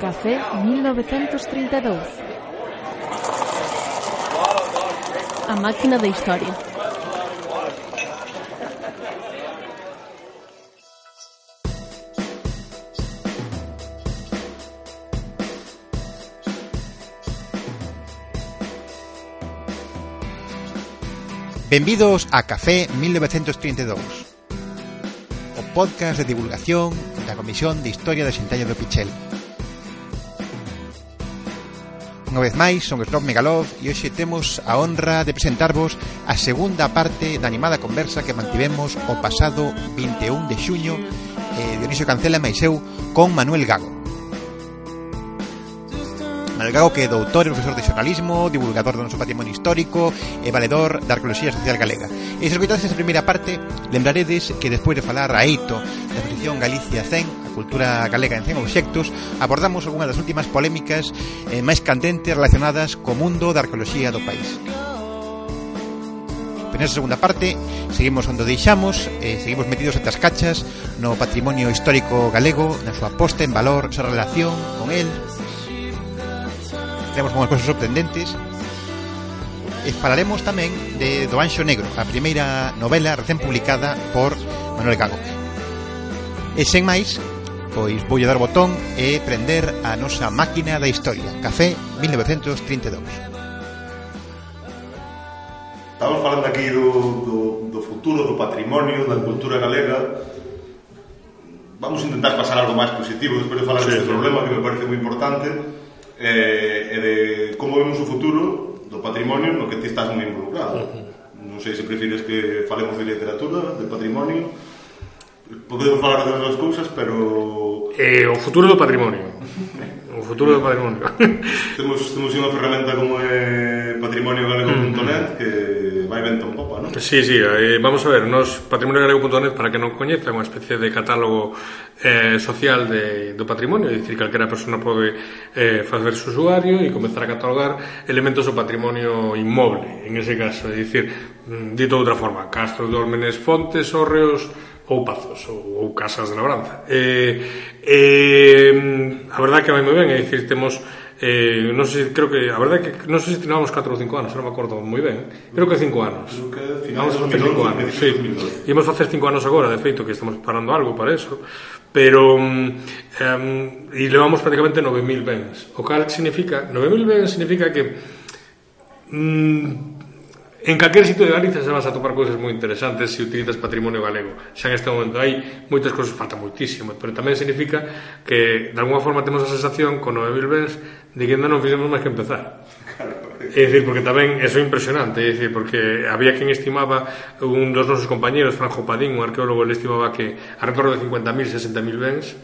Café 1932. A máquina da historia. Benvidos a Café 1932, o podcast de divulgación da Comisión de Historia de Xentallas do Pichel. Unha vez máis, son Snob Megalov e hoxe temos a honra de presentarvos a segunda parte da animada conversa que mantivemos o pasado 21 de xuño eh, Dionisio Cancela e Maiseu con Manuel Gago. Manuel Gago que é doutor e profesor de xornalismo, divulgador do noso patrimonio histórico e valedor da arqueoloxía social galega. E se escoitaste esa primeira parte, lembraredes que despois de falar a Eito da exposición Galicia 100, a cultura galega en 100 obxectos abordamos algunha das últimas polémicas eh, máis candentes relacionadas co mundo da arqueoloxía do país. Pero nesta segunda parte seguimos onde deixamos, eh, seguimos metidos entre as cachas no patrimonio histórico galego, na súa posta en valor, a súa relación con el. Temos unhas cousas sorprendentes e falaremos tamén de Do Anxo Negro, a primeira novela recén publicada por Manuel Gago. E sen máis, pois voulle dar botón e prender a nosa máquina da historia. Café 1932. Estamos falando aquí do, do, do futuro, do patrimonio, da cultura galega. Vamos intentar pasar algo máis positivo despois de falar sí, deste problema que me parece moi importante eh, e de como vemos o futuro do patrimonio no que ti estás moi involucrado. Uh -huh. Non sei se prefires que falemos de literatura, de patrimonio, Podemos falar de outras cousas, pero... Eh, o futuro do patrimonio. o futuro do patrimonio. temos, temos unha ferramenta como é patrimoniogalego.net que vai vento en popa, non? Sí, sí, eh, vamos a ver, nos patrimoniogalego.net para que non coñeza unha especie de catálogo eh, social de, do patrimonio, é dicir, calquera persona pode eh, facer su usuario e comenzar a catalogar elementos do patrimonio inmoble, en ese caso, é dicir, mm, dito de outra forma, castros, dólmenes, fontes, hórreos, ou pazos ou, ou casas de labranza. Eh, eh, a verdade que vai moi ben, é dicir, temos eh, non sei, creo que, a verdade que non sei se tirábamos 4 ou 5 anos, non me acordo moi ben. Creo que 5 anos. creo Vamos a facer 5 anos, sí. Imos facer 5 anos agora, de feito, que estamos parando algo para eso, pero um, e levamos prácticamente 9.000 bens. O cal significa, 9.000 bens significa que mm, En calquer sitio de Galicia se vas a topar cousas moi interesantes se utilizas patrimonio galego. Xa neste momento hai moitas cousas, falta moitísimo, pero tamén significa que de alguna forma temos a sensación con 9.000 bens de que non fixemos máis que empezar. É dicir, porque tamén eso é impresionante, é dicir, porque había quen estimaba un dos nosos compañeros, Franjo Padín, un arqueólogo, ele estimaba que a retorno de 50.000, 60.000 bens,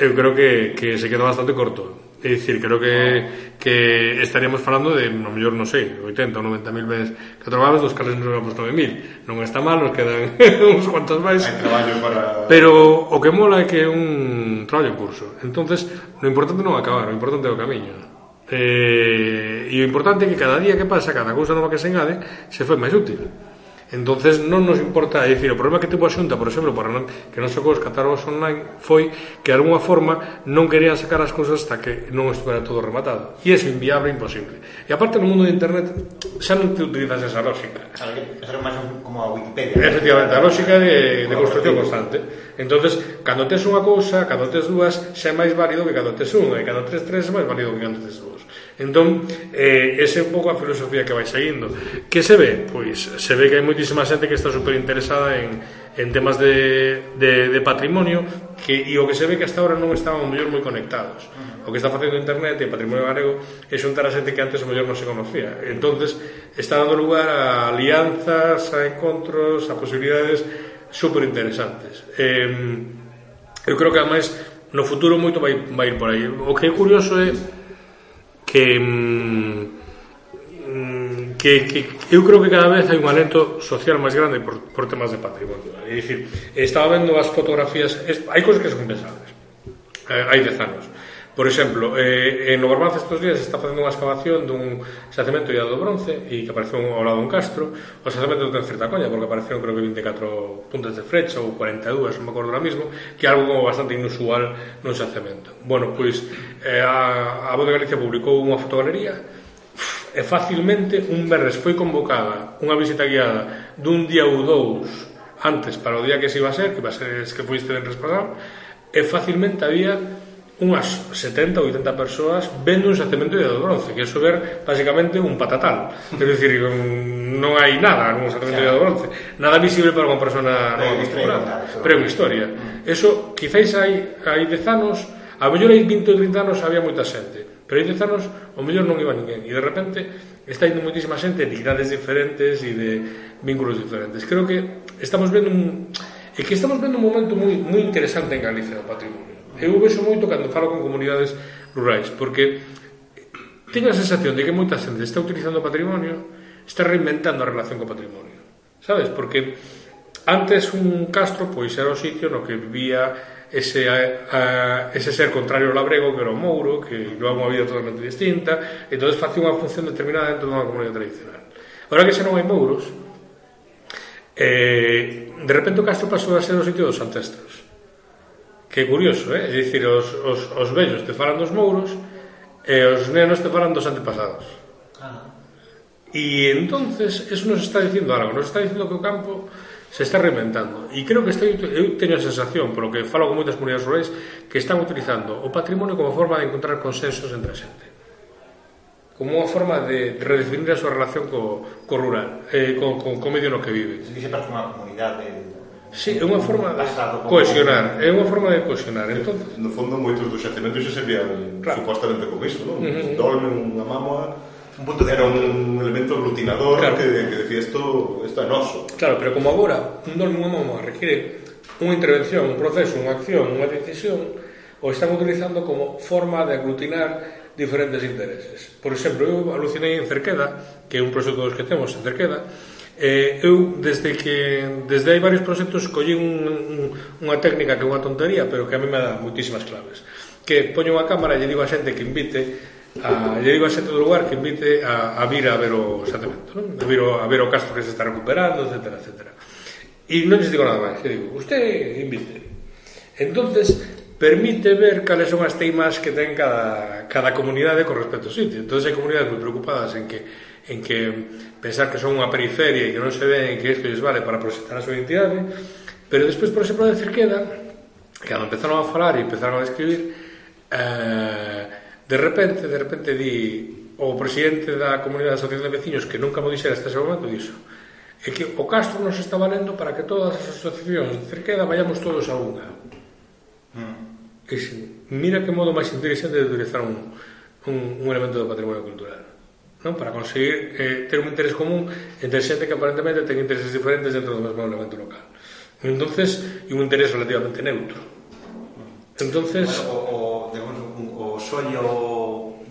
eu creo que, que se quedou bastante corto É dicir, creo que, que estaríamos falando de, no mellor, non sei, 80 ou 90 mil veces que traballos, dos cales nos levamos 9 mil. Non está mal, nos quedan uns cuantos máis. Hai traballo para... Pero o que mola é que é un traballo en curso. entonces lo importante non acabar, o importante é o camiño. Eh, e o importante é que cada día que pasa, cada cousa nova que se engade, se foi máis útil. Entonces non nos importa, é dicir, o problema que tuvo a Xunta, por exemplo, para non, que non sacou os catálogos online foi que de alguma forma non querían sacar as cousas hasta que non estuvera todo rematado. E é inviable, imposible. E aparte no mundo de internet xa non te utilizas esa lógica. Claro, que é máis como a Wikipedia. Efectivamente, a lógica de, de construcción constante. Entonces, cando tes unha cousa, cando tes dúas, xa é máis válido que cando tes unha, e cando tes tres é máis válido que cando tes dúas. Entón, eh, ese é un pouco a filosofía que vai seguindo. Que se ve? Pois se ve que hai moitísima xente que está super interesada en, en temas de, de, de patrimonio que, e o que se ve que hasta ahora non estaban mellor moi conectados. O que está facendo internet e patrimonio galego é xuntar a xente que antes o mellor non se conocía. Entonces está dando lugar a alianzas, a encontros, a posibilidades super interesantes. Eh, eu creo que ademais no futuro moito vai, vai ir por aí. O que é curioso é que, mm, mm, que, que eu creo que cada vez hai un alento social máis grande por, por temas de patrimonio. É dicir, estaba vendo as fotografías, es, hai cousas que son pensables, eh, hai dez anos. Por exemplo, eh, en o Barbanza estes días está facendo unha excavación dun xacemento de do bronce e que apareceu ao lado dun castro. O xacemento ten certa coña porque apareceron creo que 24 puntas de frecha ou 42, non me acordo ahora mismo, que é algo como bastante inusual nun xacemento. Bueno, pois eh, a, a Voz de Galicia publicou unha fotogalería e facilmente un berres foi convocada unha visita guiada dun día ou dous antes para o día que se iba a ser, que, va a ser, que foi este pasado, e facilmente había unhas 70 ou 80 persoas vendo un xacemento de bronce, que é ver basicamente un patatal. Quero dicir, non hai nada nun xacemento de bronce, nada visible para unha persona non acostumbrada, pero é unha historia. Eso, quizáis hai, hai 10 anos, a mellor hai 20 ou 30 anos había moita xente, pero hai 10 anos o mellor non iba ninguén, e de repente está indo moitísima xente de idades diferentes e de vínculos diferentes. Creo que estamos vendo un... E que estamos vendo un momento moi, moi interesante en Galicia do patrimonio eu vexo moito cando falo con comunidades rurais, porque teño a sensación de que moita xente está utilizando o patrimonio, está reinventando a relación co patrimonio. Sabes? Porque antes un castro pois era o sitio no que vivía ese, a, ese ser contrario ao labrego que era o mouro, que era unha vida totalmente distinta, entonces facía unha función determinada dentro dunha comunidade tradicional. Ahora que xa non hai mouros, eh, de repente o castro pasou a ser o sitio dos ancestros Que curioso, eh? É dicir, os, os, os vellos te falan dos mouros e os nenos te falan dos antepasados. Ah. E entonces, eso nos está dicindo algo, nos está dicindo que o campo se está reinventando. E creo que estoy, eu teño a sensación, polo que falo con moitas comunidades rurais, que están utilizando o patrimonio como forma de encontrar consensos entre a xente. Como unha forma de redefinir a súa relación co, co rural, eh, co, co, co medio no que vive. Se dice para formar comunidade... Sí, é unha forma de cohesionar, é unha forma de cohesionar. Entonces, no fondo moitos dos xacementos xa servían claro. supostamente como iso, non? Uh -huh. Dolme, unha mámoa, un punto de era un elemento aglutinador claro. que, que decía isto, isto é noso. Claro, pero como agora un dolme unha mámoa requiere unha intervención, un proceso, unha acción, unha decisión, o están utilizando como forma de aglutinar diferentes intereses. Por exemplo, eu alucinei en Cerqueda, que é un proxecto dos que temos en Cerqueda, Eh, eu, desde que desde hai varios proxectos, collín un, un, unha técnica que é unha tontería, pero que a mí me dá moitísimas claves. Que poño unha cámara e lle digo a xente que invite, a, lle digo a xente do lugar que invite a, a vir a ver o xatamento, non? a, vir o, a ver o castro que se está recuperando, etc. etc. E non lles digo nada máis, lle digo, usted invite. Entonces, permite ver cales son as teimas que ten cada, cada comunidade con respecto ao sitio. entonces hai comunidades moi preocupadas en que en que pensar que son unha periferia e que non se ven que isto lles vale para proxectar a súa identidade pero despois, por exemplo, de Cerqueda cando empezaron a falar e empezaron a escribir eh, de repente, de repente di o presidente da Comunidade Asociación de Veciños que nunca mo dixera hasta ese momento dixo é que o Castro nos está valendo para que todas as asociacións de Cerqueda vayamos todos a unha mm. que mira que modo máis interesante de utilizar un, un, un elemento do patrimonio cultural non? para conseguir eh, ter un interés común entre xente que aparentemente ten intereses diferentes dentro do mesmo elemento local entonces e un interés relativamente neutro entonces bueno, o, o, digamos, o soño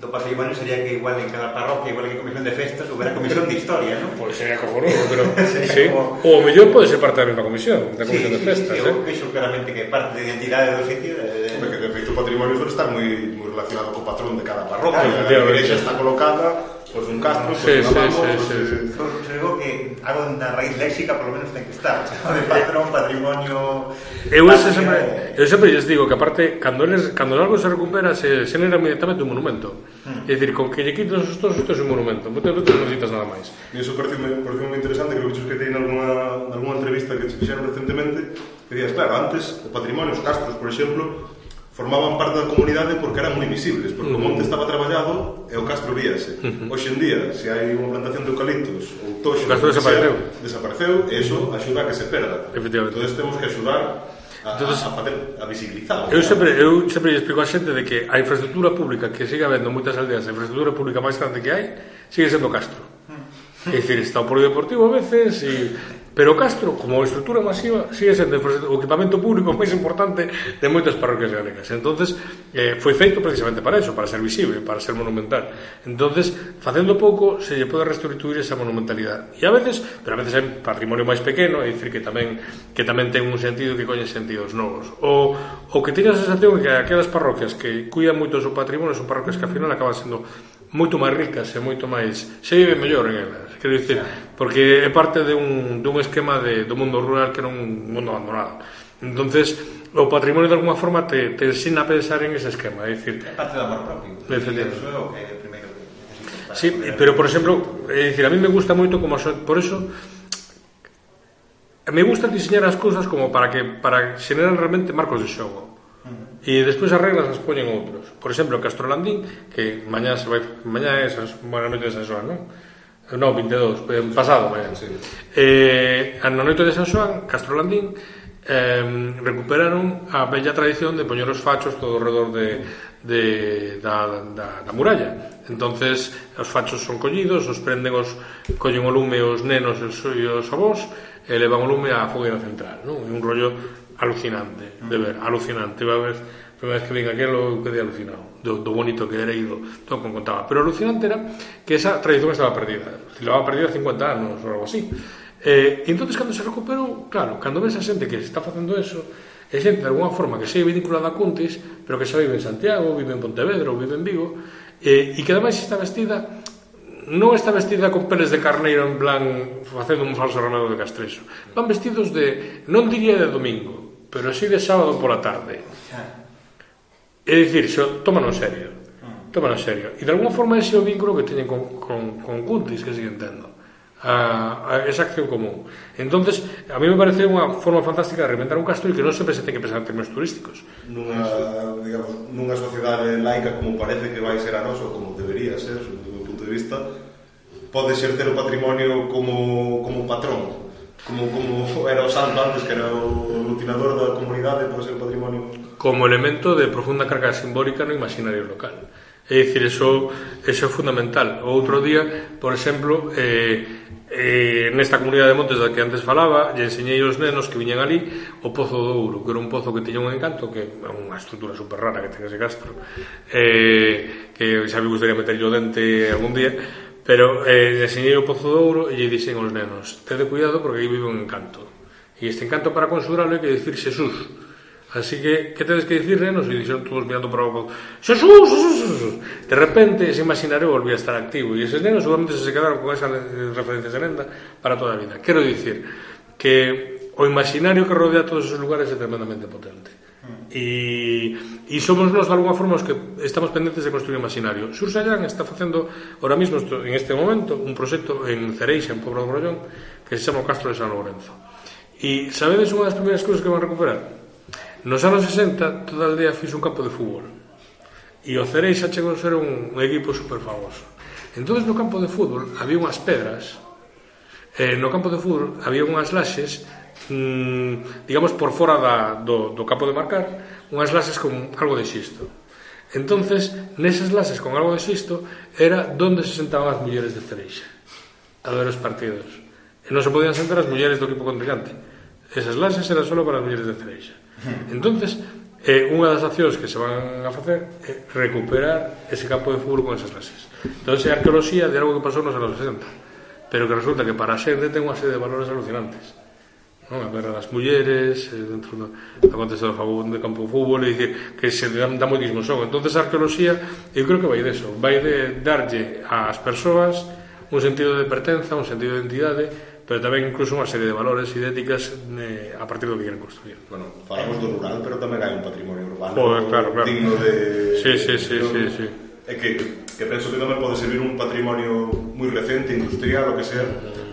do Paseo sería que igual en cada parroquia igual que comisión de festas houbera comisión de historia non? pois sería cojonudo pero sí. como... o mellor pode ser parte da mesma comisión da comisión sí, de festas sí, sí, eu eh? penso claramente que parte de identidade do sitio De... porque de feito o patrimonio suele estar moi, moi relacionado co patrón de cada parroquia claro, a igrexa está colocada pois un castro, sí, pois sí, vamos, sí, sí, sí. Pois, creo que algo na raíz léxica polo menos ten que estar, de patrón, patrimonio... Eu ese sempre, eh. eu sempre lles digo que aparte, cando, eles, cando algo se recupera, se xenera inmediatamente un monumento. Hmm. É dicir, con que lle quitas os tos, isto é un monumento, non te necesitas nada máis. E iso parece, parece moi interesante, creo que que teñen alguna, alguna entrevista que se fixeron recentemente, que días, claro, antes, o patrimonio, os castros, por exemplo, formaban parte da comunidade porque eran moi visibles, porque uh -huh. o monte estaba traballado e o castro víase. Uh -huh. Hoxe en día, se hai unha plantación de eucaliptos ou toxo, o castro desapareceu. Sea, desapareceu e iso axuda a que se perda. Efectivamente. Entón temos que axudar a, Entonces, a, facer, a visibilizar. Eu sempre, eu sempre explico a xente de que a infraestructura pública que siga habendo moitas aldeas, a infraestructura pública máis grande que hai, sigue sendo o castro. Hmm. É dicir, está o polideportivo a veces e Pero Castro, como estrutura masiva, sigue sendo o equipamento público máis importante de moitas parroquias galegas. entonces eh, foi feito precisamente para eso, para ser visible, para ser monumental. entonces facendo pouco, se lle pode restituir esa monumentalidade. E a veces, pero a veces é patrimonio máis pequeno, é dicir, que tamén que tamén ten un sentido que coñe sentidos novos. O, o que teña a sensación que aquelas parroquias que cuidan moito o seu patrimonio son parroquias que al final acaban sendo moito máis ricas e moito máis se vive mellor en elas quero dicir, porque é parte de un, dun esquema de, do mundo rural que era un mundo abandonado entonces o patrimonio de alguma forma te, te ensina a pensar en ese esquema é dicir, é parte do amor propio é dicir, eso é o que é primeiro Sí, pero por exemplo, é dicir, a mí me gusta moito como so, por eso me gusta diseñar as cousas como para que para generar realmente marcos de xogo e despois as reglas as poñen outros. Por exemplo, Castrolandín, que mañá se vai mañá é esas, bueno, noite de San Xoán, non? No, 22, eh, pasado mañá. Sí. Eh, na noite de San Xoán, Castrolandín eh, recuperaron a bella tradición de poñer os fachos todo redor de, de, da, da, da muralla. Entonces, os fachos son collidos, os prenden os, collen o lume os nenos e os, e os avós, e levan o lume á fogueira central, non? É un rollo alucinante, de ver, alucinante. Va a ver, a primeira vez que vin aquelo, eu quedei alucinado do, do bonito que era ido, todo como contaba. Pero alucinante era que esa tradición estaba perdida. Estaba perdida 50 anos ou algo así. Eh, e entonces cando se recuperou, claro, cando ves a xente que está facendo eso, é xente de alguna forma que segue vinculada a Cuntis, pero que xa vive en Santiago, vive en Pontevedra ou vive en Vigo, eh, e que ademais está vestida non está vestida con peles de carneiro en plan facendo un falso remedo de castreso. Van vestidos de, non diría de domingo, pero así de sábado pola tarde. É dicir, xo, tómano serio. Mm. Tómano serio. E de alguna forma ese é o vínculo que teñen con, con, con Cuntis, que sigue entendo. A, a esa acción común. Entonces, a mí me parece unha forma fantástica de reinventar un castro e que non sempre se ten que pensar en términos turísticos. Nunha, digamos, nunha sociedade laica como parece que vai ser a nosa, como debería ser, do meu punto de vista, pode ser ter o patrimonio como, como patrón como, como era o santo antes que era o aglutinador da comunidade por ser patrimonio. Como elemento de profunda carga simbólica no imaginario local. É dicir, eso, eso é fundamental. O outro día, por exemplo eh, eh, nesta comunidade de montes da que antes falaba, lle enseñei os nenos que viñan ali o Pozo do Ouro que era un pozo que tiña un encanto que é unha estrutura super rara que ten ese castro. Eh, que xa me gustaría meterlle o dente algún día. Pero eh, enseñei o Pozo do Ouro e lle dixen aos nenos, tede cuidado porque aí vive un encanto. E este encanto para conxuralo hai que dicir Xesús. Así que, que tedes que dicir, nenos? E dixeron todos mirando para o Pozo. Xesús, Xesús, Xesús. De repente, se imaginario volví a estar activo. E eses nenos seguramente se quedaron con esa referencia de lenda para toda a vida. Quero dicir que o imaginario que rodea todos esos lugares é tremendamente potente e, e somos nós de alguna forma os que estamos pendentes de construir o imaginario. Sursallan está facendo ahora mismo en este momento un proxecto en Cereixa, en Pobra do Grollón, que se chama o Castro de San Lourenzo e sabedes unha das primeiras cousas que van recuperar? Nos anos 60 toda a aldea fixo un campo de fútbol. E o Cereixa chegou a ser un, un equipo super famoso entón no campo de fútbol había unhas pedras eh, no campo de fútbol había unhas laxes mm, digamos por fora da, do, do capo de marcar unhas lases con algo de xisto. Entonces nesas lases con algo de xisto era donde se sentaban as mulleres de Cereixa a ver os partidos. E non se podían sentar as mulleres do equipo contrincante. Esas lases eran só para as mulleres de Cereixa entonces eh, unha das accións que se van a facer é recuperar ese campo de fútbol con esas lases. Entón é arqueoloxía de algo que pasou nos anos 60 pero que resulta que para a xente ten unha serie de valores alucinantes non? a guerra das mulleres eh, dentro do, do contexto do, favor, do campo de fútbol e que, que se dá, dá moitísimo son entón a arqueoloxía eu creo que vai deso vai de darlle ás persoas un sentido de pertenza un sentido de identidade pero tamén incluso unha serie de valores e de éticas eh, a partir do que queren construir. Bueno, falamos do rural, pero tamén hai un patrimonio urbano Poder, claro, claro. digno de... Sí, sí, sí, sí, sí. É que, que penso que tamén pode servir un patrimonio moi recente, industrial, o que sea,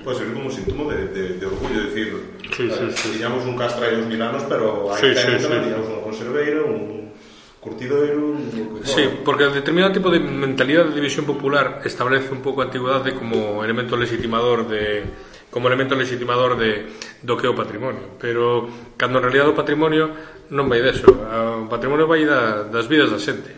pode servir como un síntoma de, de, de orgullo, decir, sí, ver, sí, eh, tiñamos un castra e uns milanos, pero hai sí, sí, sí. tiñamos unha conserveiro, un curtidoiro... Un... Sí, porque determinado tipo de mentalidade de división popular establece un pouco a antigüedade como elemento legitimador de como elemento legitimador de do que é o patrimonio, pero cando en realidad o patrimonio non vai deso, o patrimonio vai da, das vidas da xente.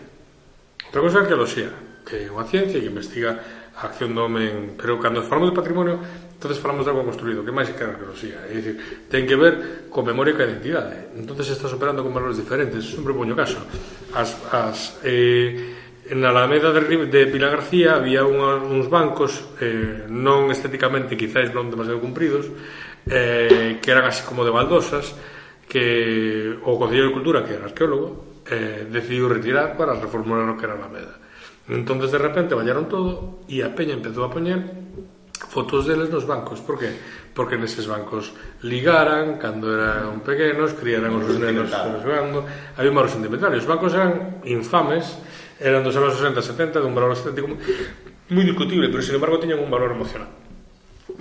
Outra cosa é que lo sea, que é unha ciencia que investiga a acción do home en... pero cando falamos de patrimonio entonces falamos de algo construído que máis que a arqueoloxía. É dicir, ten que ver con memoria e con identidade. Entonces estás operando con valores diferentes sempre poño caso. As, as, eh, na Alameda de, de Pilar García había unha, uns bancos eh, non estéticamente quizáis non demasiado cumpridos eh, que eran así como de baldosas que o Concello de Cultura, que era arqueólogo, eh, decidiu retirar para reformular o que era Alameda. Entonces de repente vallaron todo e a Peña empezou a poñer fotos deles nos bancos. Por qué? Porque neses bancos ligaran, cando eran pequenos, criaran os nenos xogando. Había un marxo sentimental. Os bancos eran infames, eran dos anos 60, 70, dun valor estético moi discutible, pero sin embargo tiñan un valor emocional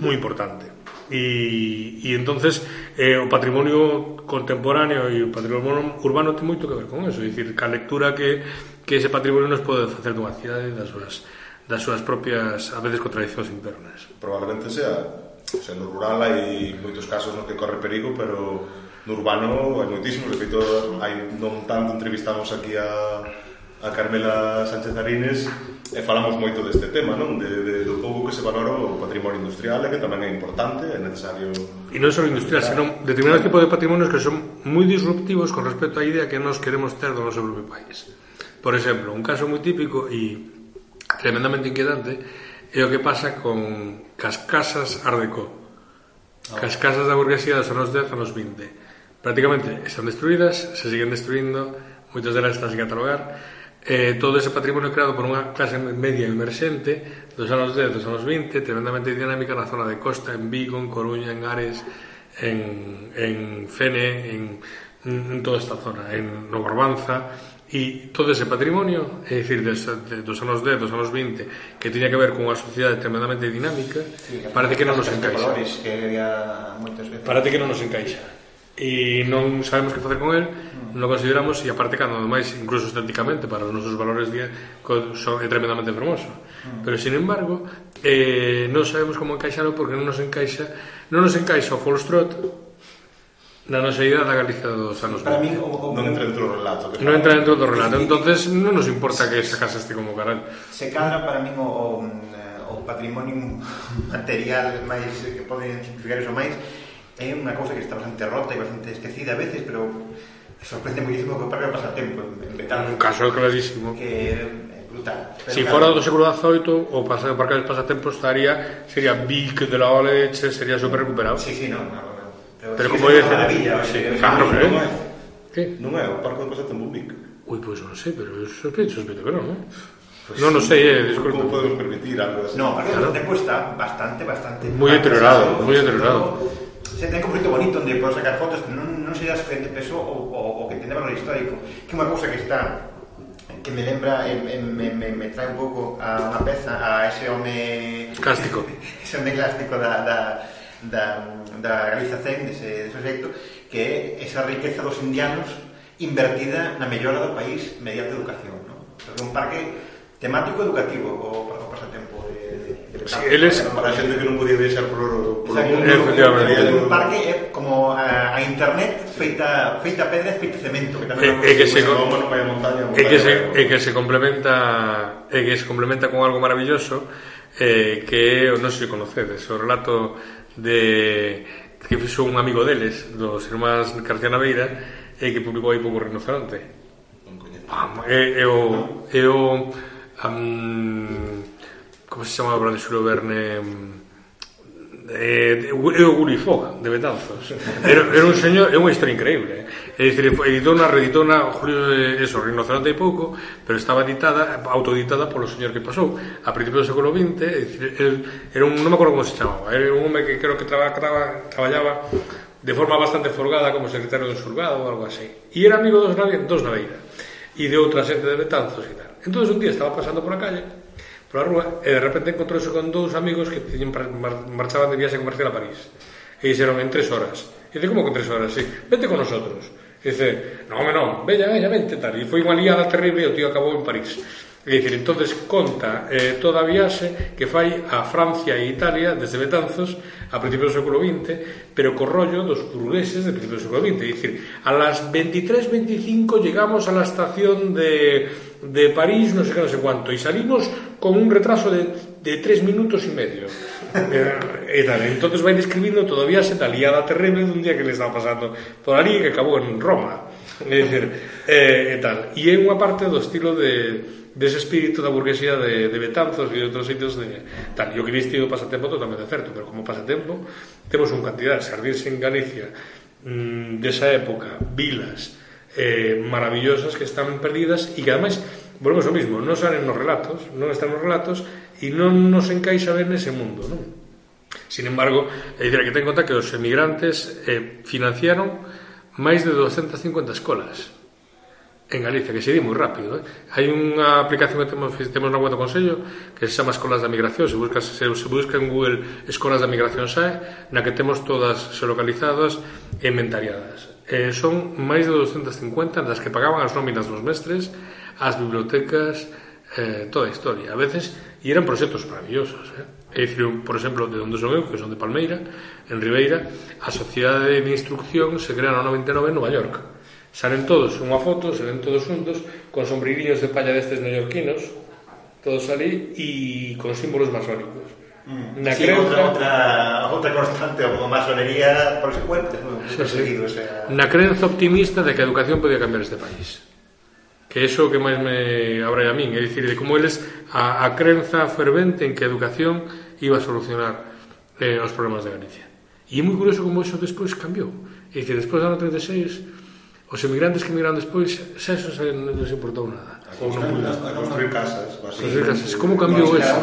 moi importante. E, e entonces eh, o patrimonio contemporáneo e o patrimonio urbano ten moito que ver con eso, é dicir, ca lectura que que ese patrimonio nos pode facer dunha cidade das súas, das súas propias, a veces, contradiccións internas. Probablemente sea, o sea, no rural hai moitos casos no que corre perigo, pero no urbano hai moitísimos, de feito, hai non tanto entrevistamos aquí a, a Carmela Sánchez Arines e falamos moito deste tema, non? De, de, do pouco que se valora o patrimonio industrial e que tamén é importante, é necesario... E non só industrial, senón determinados tipos de patrimonios que son moi disruptivos con respecto á idea que nos queremos ter do noso propio país. Por exemplo, un caso moi típico e tremendamente inquietante é o que pasa con Cascasas Ardeco. Ah. Cascasas da burguesía dos anos 10 anos 20. Prácticamente están destruídas, se siguen destruindo, moitas delas están sin catalogar, Eh, todo ese patrimonio creado por unha clase media emerxente dos anos 10, dos anos 20, tremendamente dinámica na zona de costa, en Vigo, en Coruña, en Ares, en, en Fene, en, en toda esta zona, en Novarbanza, E todo ese patrimonio, é dicir, des, dos anos 10, dos anos 20, que tiña que ver con unha sociedade tremendamente dinámica, sí, parece que non nos encaixa. Colores, que había moitas veces. Parece que non nos encaixa. E non sabemos que facer con el, mm. non lo consideramos, e aparte, cando máis, incluso estéticamente, para os nosos valores día, son, é tremendamente fermoso. Mm. Pero, sin embargo, eh, non sabemos como encaixalo porque non nos encaixa, non nos encaixa o Foxtrot, na nosa idea da Galicia dos anos Para mí, o, o, non entra dentro do relato que Non entra dentro do relato, entonces non nos importa que esa casa este como caral Se cadra para mí o, o patrimonio material máis eh, que pode simplificar iso máis é unha cousa que está bastante rota e bastante esquecida a veces, pero sorprende moitísimo que o parque pasa tempo en Betano. Un caso clarísimo. Que brutal. Pero si claro, fora do século XVIII, o pasar, o parque del pasatempo estaría, sería Vic de la Oleche, sería super recuperado. Sí, sí, no, no Pero, como é maravilla, sí, claro, eh. non é. Que? Non é, o Parque do Pasate en Bumbic. Ui, pois non sei, pero eu sospecho, sospecho que non, non? Pues no, no sé, eh, disculpe. ¿Cómo podemos permitir algo así? No, Parque claro. de está bastante, bastante. Muy deteriorado, muy deteriorado. Se ten un proyecto bonito onde podes sacar fotos, non, non seas que de peso o, o, o que tende valor histórico. Que unha cousa que está que me lembra, eh, me, me, me trae un pouco a unha peza, a ese home... Clásico. ese home clásico da, da, da da realización dese, dese xeito, que é esa riqueza dos indianos invertida na mellora do país mediante educación ¿no? é un parque temático educativo o, o pasatempo de, de, de, sí, eles... para a xente que non podía deixar por, por o mundo efectivamente. Eh, un parque é como a, a internet feita, feita pedra feita cemento que tamén é, é que se, con... bueno, para montaña, montaña, é que se, é que se complementa é que se complementa con algo maravilloso eh, que non sei se conocedes o relato de que fixo un amigo deles, dos irmáns García Naveira, e que publicou aí pouco rinoceronte. Pam, e, e o... E o um, como se chama o obra de Xulio Verne? Um, Eh, eu o Gulifoga, de Betanzos era, era un señor, é unha historia increíble eh? dicir, editona, reeditona Julio, eh, eso, Rinoceronte e pouco pero estaba editada, autoeditada polo señor que pasou a principios do século XX é dicir, el, era un, non me acordo como se chamaba era un home que creo que traba, traba, traballaba de forma bastante forgada como secretario do surgado ou algo así e era amigo dos, dos Naveira e de outra xente de Betanzos e tal entón un día estaba pasando por a calle pola rúa e de repente encontrouse con dous amigos que tiñen mar, marchaban de viaxe comercial a París. E dixeron en tres horas e dice, como que tres horas? Sí, vente con nosotros e dice, non, non, veña, veña, vente tal. E foi unha liada terrible e o tío acabou en París. É dicir, entonces conta eh, toda a viaxe que fai a Francia e Italia desde Betanzos a principios do século XX, pero co rollo dos burgueses de principios do século XX. É dicir, a las 23.25 llegamos a la estación de, de París, no sé qué, no sé cuánto, y salimos con un retraso de, de tres minutos y medio. eh, e tal, entonces vai describindo todavía se da liada terrible dun día que le estaba pasando por ali que acabou en Roma. É dicir, eh, e tal. E é unha parte do estilo de dese espírito da burguesía de, de Betanzos e de outros sitios de, tal, e o que diste o pasatempo totalmente certo pero como pasatempo temos un cantidad de servirse en Galicia mmm, desa época vilas eh, maravillosas que están perdidas e que ademais volvemos ao mismo, non salen nos relatos non están nos relatos e non nos encaixa ver nese mundo non? sin embargo, é dicir, que ten conta que os emigrantes eh, financiaron máis de 250 escolas en Galicia, que se di moi rápido. Eh? Hai unha aplicación que temos, temos na web do Consello que se chama Escolas da Migración. Se busca, se, se busca en Google Escolas da Migración SAE, na que temos todas xeolocalizadas e inventariadas. Eh, son máis de 250 das que pagaban as nóminas dos mestres, as bibliotecas, eh, toda a historia. A veces, e eran proxectos maravillosos. Eh? É dicir, por exemplo, de onde son eu, que son de Palmeira, en Ribeira, a Sociedade de Instrucción se crea no 99 en Nova York Salen todos unha foto, salen todos juntos, con sombrerillos de palla destes neoyorquinos, todos ali, e con símbolos masónicos. Mm. Na sí, cresta, outra, outra, outra constante, a masonería, por supuesto, sí, sí. O sea... na crenza optimista de que a educación podía cambiar este país que eso que máis me abrai a min, é dicir, de como eles a, a crenza fervente en que a educación iba a solucionar eh, os problemas de Galicia. E é moi curioso como eso despois cambiou. É dicir, despois do ano 36, os emigrantes que emigraron despois xa eso se non les importou nada a construir, a construir casas construir casas, como cambiou eso?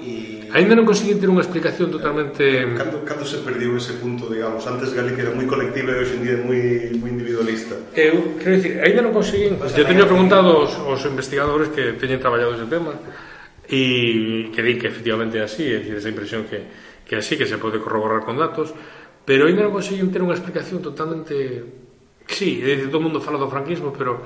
Y... Ainda non conseguí ter unha explicación totalmente... Eh, cando, cando se perdiu ese punto, digamos? Antes Galicia era moi colectiva e hoxe en día moi, moi individualista. Eu, quero dicir, ainda non consegui... Pues, eu teño preguntado aos, aos investigadores que teñen traballado ese tema e que din que efectivamente é así, é dicir, esa impresión que, que é así, que se pode corroborar con datos, pero ainda non consegui ter unha explicación totalmente Sí, é dicir, todo mundo fala do franquismo, pero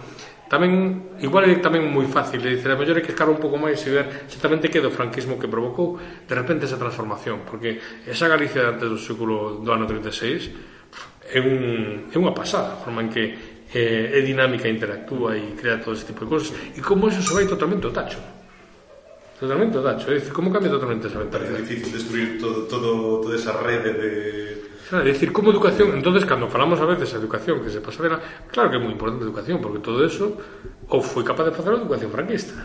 tamén, igual é tamén moi fácil, é dicir, a mellor é que escar un pouco máis e ver exactamente que do franquismo que provocou de repente esa transformación, porque esa Galicia antes do século do ano 36 é, un, é unha pasada, a forma en que eh, é dinámica, interactúa e crea todo ese tipo de cosas, e como eso se vai totalmente o tacho. Totalmente o tacho, é dicir, como cambia totalmente esa mentalidade. É difícil destruir todo, todo, toda esa rede de Claro, é dicir, como educación, entonces cando falamos a veces a educación que se pasa dela, claro que é moi importante a educación, porque todo eso ou foi capaz de facer a educación franquista.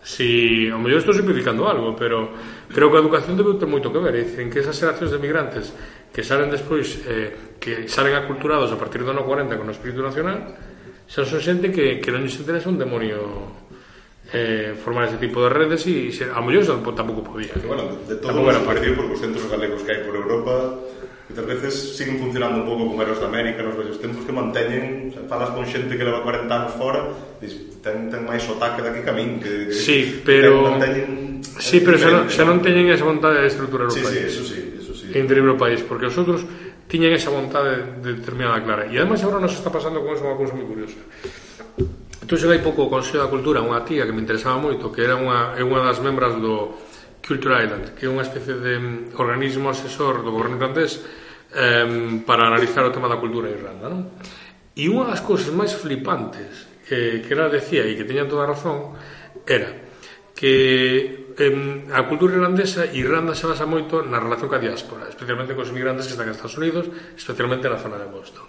Si, ao mellor estou simplificando algo, pero creo que a educación debe ter moito que ver, é dicir, en que esas xeracións de migrantes que salen despois, eh, que salen aculturados a partir do ano 40 con o espírito nacional, xa son xente que, que non lles interesa un demonio eh, formar ese tipo de redes e, e a mellor tampouco podía. Bueno, de todo tampouco era partido porque os centros galegos que hai por Europa Muitas veces siguen funcionando un pouco como Eros de América nos vellos tempos que manteñen, se falas con xente que leva 40 anos fora, dis, ten, ten máis sotaque daqui que a min, que, sí, pero, manteñen... Sí, pero xa non, xa non teñen esa vontade de estruturar o sí, país. Sí, eso sí, eso sí. en intervir o país, porque os outros tiñen esa vontade de determinada clara. E ademais agora nos está pasando con eso unha cousa moi curiosa. Entón, hai pouco o Consello da Cultura, unha tía que me interesaba moito, que era unha, é unha das membras do, Culture Island, que é unha especie de mm, organismo asesor do goberno irlandés eh, para analizar o tema da cultura en Irlanda. Non? E unha das cousas máis flipantes que, que ela decía e que teñan toda a razón era que eh, a cultura irlandesa Irlanda se basa moito na relación ca diáspora, especialmente cos migrantes que están en Estados Unidos, especialmente na zona de Boston.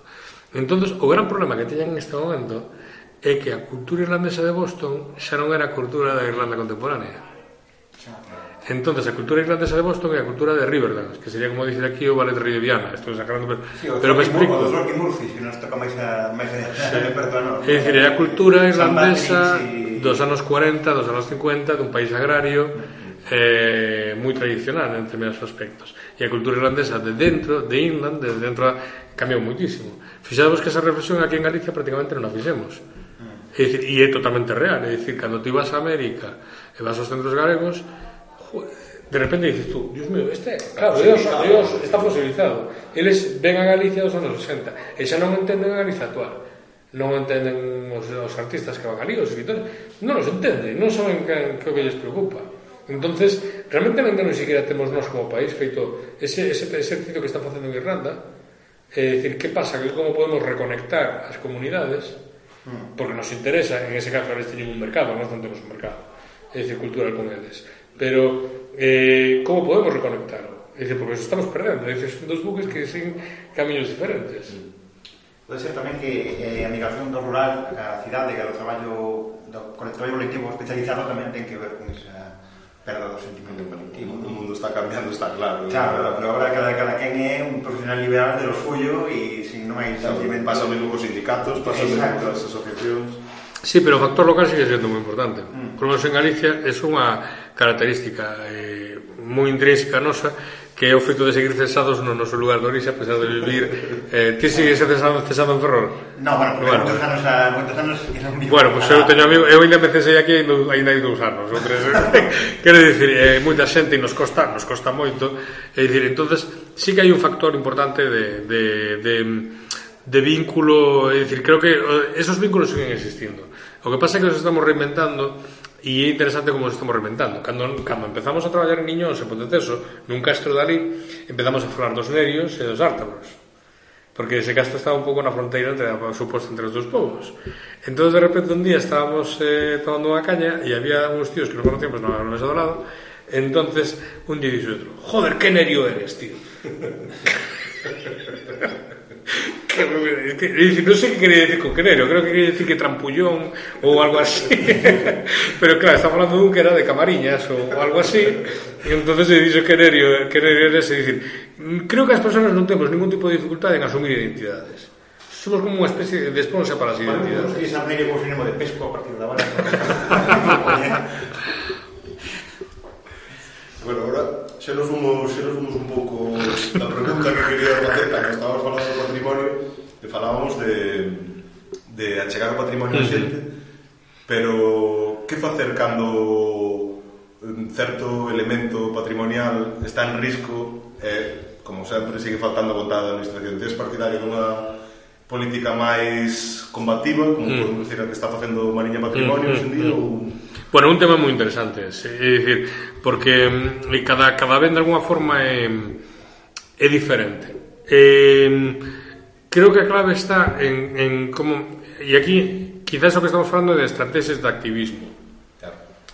Entonces, o gran problema que teñan neste momento é que a cultura irlandesa de Boston xa non era a cultura da Irlanda contemporánea. Xa. Entonces, a cultura irlandesa de Boston e a cultura de Riverdance, que sería como dicir aquí o ballet riviana, estou sacando pero, sí, pero me explico. O Rocky Murphy, que nos toca máis a máis de sí. perdón. É dicir, a cultura irlandesa y... dos anos 40, dos anos 50, dun país agrario, eh, moi tradicional en determinados aspectos. E a cultura irlandesa de dentro, de Inland, de dentro, cambiou moitísimo. Fixadvos que esa reflexión aquí en Galicia prácticamente non a fixemos. Mm. É dicir, e é totalmente real, é dicir, cando ti vas a América e vas aos centros galegos, de repente dices tú, Dios mío, este, claro, Dios, Dios está fosilizado. Eles ven a Galicia dos anos 60 e xa non entenden a Galicia actual. Non entenden os, os artistas que van ali, os escritores, non os entenden, non saben que, que o que lles preocupa. Entonces, realmente non ni siquiera temos nós como país feito ese, ese, ese que está facendo en Irlanda, é dicir, que pasa, que como podemos reconectar as comunidades, mm. porque nos interesa, en ese caso, eles teñen un mercado, nós non temos un mercado, é dicir, cultural con eles. Pero, eh, como podemos reconectalo? Dice, porque nos estamos perdendo. es son dos buques que siguen camiños diferentes. Mm. Pode ser tamén que eh, a migración do rural a cidade, que o traballo do, con o traballo colectivo especializado tamén ten que ver con esa perda do sentimento colectivo. O mundo está cambiando, está claro. Claro, pero agora cada, cada quen é un profesional liberal de lo suyo e sin non hai claro, sentimento... Pasa o mesmo cos sindicatos, pasa o mesmo cos asociacións... Sí, pero o factor local sigue sendo moi importante. Mm. Por menos en Galicia é unha característica eh, moi intrínseca nosa que é o feito de seguir cesados no noso lugar de orixe a pesar de vivir eh, ti sigues cesado, cesado en Ferrol? No, bueno, porque bueno, moitos anos, ah, a, moitos anos Bueno, pois pues, eu teño amigo, eu ainda me cesei aquí ainda hai dous anos ou tres, quero dicir, eh, moita xente e nos costa, nos costa moito é dicir, entonces sí que hai un factor importante de, de, de, de vínculo, é dicir, creo que eh, esos vínculos siguen existindo O que pasa é que nos estamos reinventando e é interesante como nos estamos reinventando. Cando, cando empezamos a traballar en niños en Ponteteso, nun castro dali, empezamos a falar dos nerios e dos ártabros porque ese castro estaba un pouco na fronteira entre, suposto, entre os dous povos. Entón, de repente, un día estábamos eh, tomando unha caña e había uns tíos que non conocíamos na Mesa do Lado, entonces un día dixo outro, joder, que nerio eres, tío. que, que, que, non sei que quería decir con querero, creo que quería decir que trampullón ou algo así. Pero claro, está falando dun que era de camariñas ou algo así. E entonces se dixo quererio, quererio era ese dicir, creo que as persoas non temos ningún tipo de dificultade en asumir identidades. Somos como unha especie de esponsa para as identidades. Bueno, que esa media vos de pesco a partir da bala. de achegar o patrimonio a xente pero que facer cando un certo elemento patrimonial está en risco e, eh, como sempre, sigue faltando vontade da administración. Tes partidario dunha política máis combativa, como mm. podemos decir, a que está facendo Mariña Patrimonio mm, hoxendía, mm, ou... Mm. Bueno, un tema moi interesante, é dicir, porque mm, cada, cada vez de alguma forma é, é diferente. Eh, creo que a clave está en, en como e aquí quizás o que estamos falando de estrategias de activismo.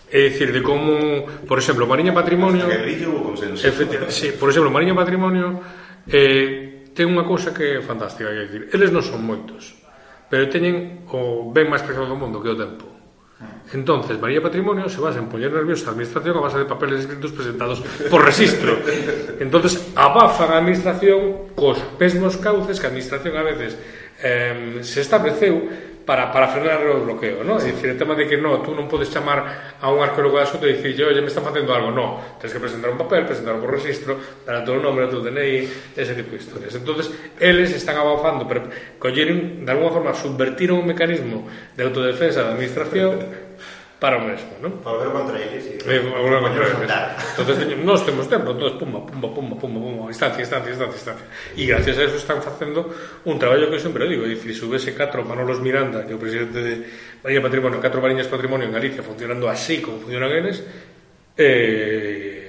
É dicir, de como, por exemplo, Mariña Patrimonio... Hasta que consenso. Sí, por exemplo, Mariña Patrimonio eh, ten unha cousa que é fantástica, é dicir, eles non son moitos, pero teñen o ben máis preciado do mundo que o tempo. Hmm. Entonces, María Patrimonio se basa en poñer nerviosa a administración a base de papeles escritos presentados por registro. Entonces, abafan a administración cos mesmos cauces que a administración a veces eh, se estableceu para, para frenar o bloqueo, non? É dicir, o tema de que no, tú non podes chamar a un arqueólogo da asunto e dicir, oi, me está facendo algo, no, tens que presentar un papel, presentar un registro, dar o teu nome, o teu DNI, ese tipo de historias. entonces eles están abafando, pero colleron, de alguma forma, subvertiron o mecanismo de autodefensa da administración para o mesmo, non? Para ver contra eles e eh, volver contra eles. Entonces, teño, nós temos tempo, entonces, pumba, pumba, pumba, pumba, pumba, instancia, instancia, instancia, instancia. E gracias a eso están facendo un traballo que eu sempre digo, é dicir, subese 4 Manolos Miranda, que é o presidente de Mariña Patrimonio, 4 Mariñas Patrimonio en Galicia, funcionando así como funcionan eles, eh,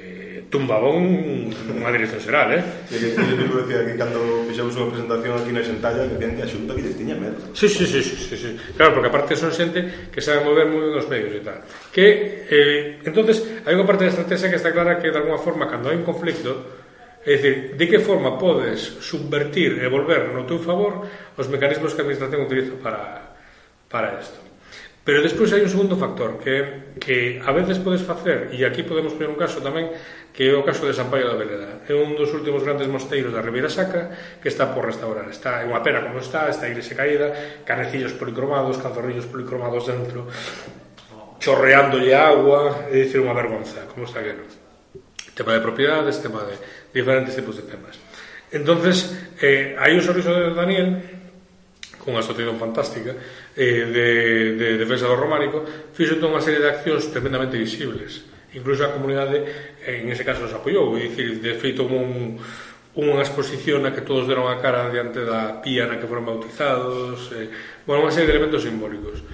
tumbaba un, unha dirección xeral, eh? E que eu decía que cando fixamos unha presentación aquí na Xentalla que gente a xunta que les tiña medo. Sí, sí, sí, sí, sí, sí. Claro, porque aparte son xente que sabe mover moi nos medios e tal. Que, eh, entonces, hai unha parte da estrategia que está clara que, de alguna forma, cando hai un conflicto, É dicir, de que forma podes subvertir e volver no teu favor os mecanismos que a administración utiliza para, para isto. Pero despois hai un segundo factor que, que a veces podes facer e aquí podemos poner un caso tamén que é o caso de San Paio da Veleda. É un dos últimos grandes mosteiros da Ribeira Sacra que está por restaurar. Está é unha pena como está, está a igrexa caída, canecillos policromados, canzorrillos policromados dentro, chorreándolle agua, é dicir unha vergonza, como está que non. Tema de propiedades, tema de diferentes tipos de temas. Entonces, eh, hai un sorriso de Daniel, con unha asociación fantástica, eh, de, de defensa do románico, fixo toda unha serie de accións tremendamente visibles. Incluso a comunidade, en ese caso, nos apoiou. E, dicir, de feito, un, unha exposición na que todos deron a cara diante da pía na que foron bautizados, eh, bueno, unha serie de elementos simbólicos.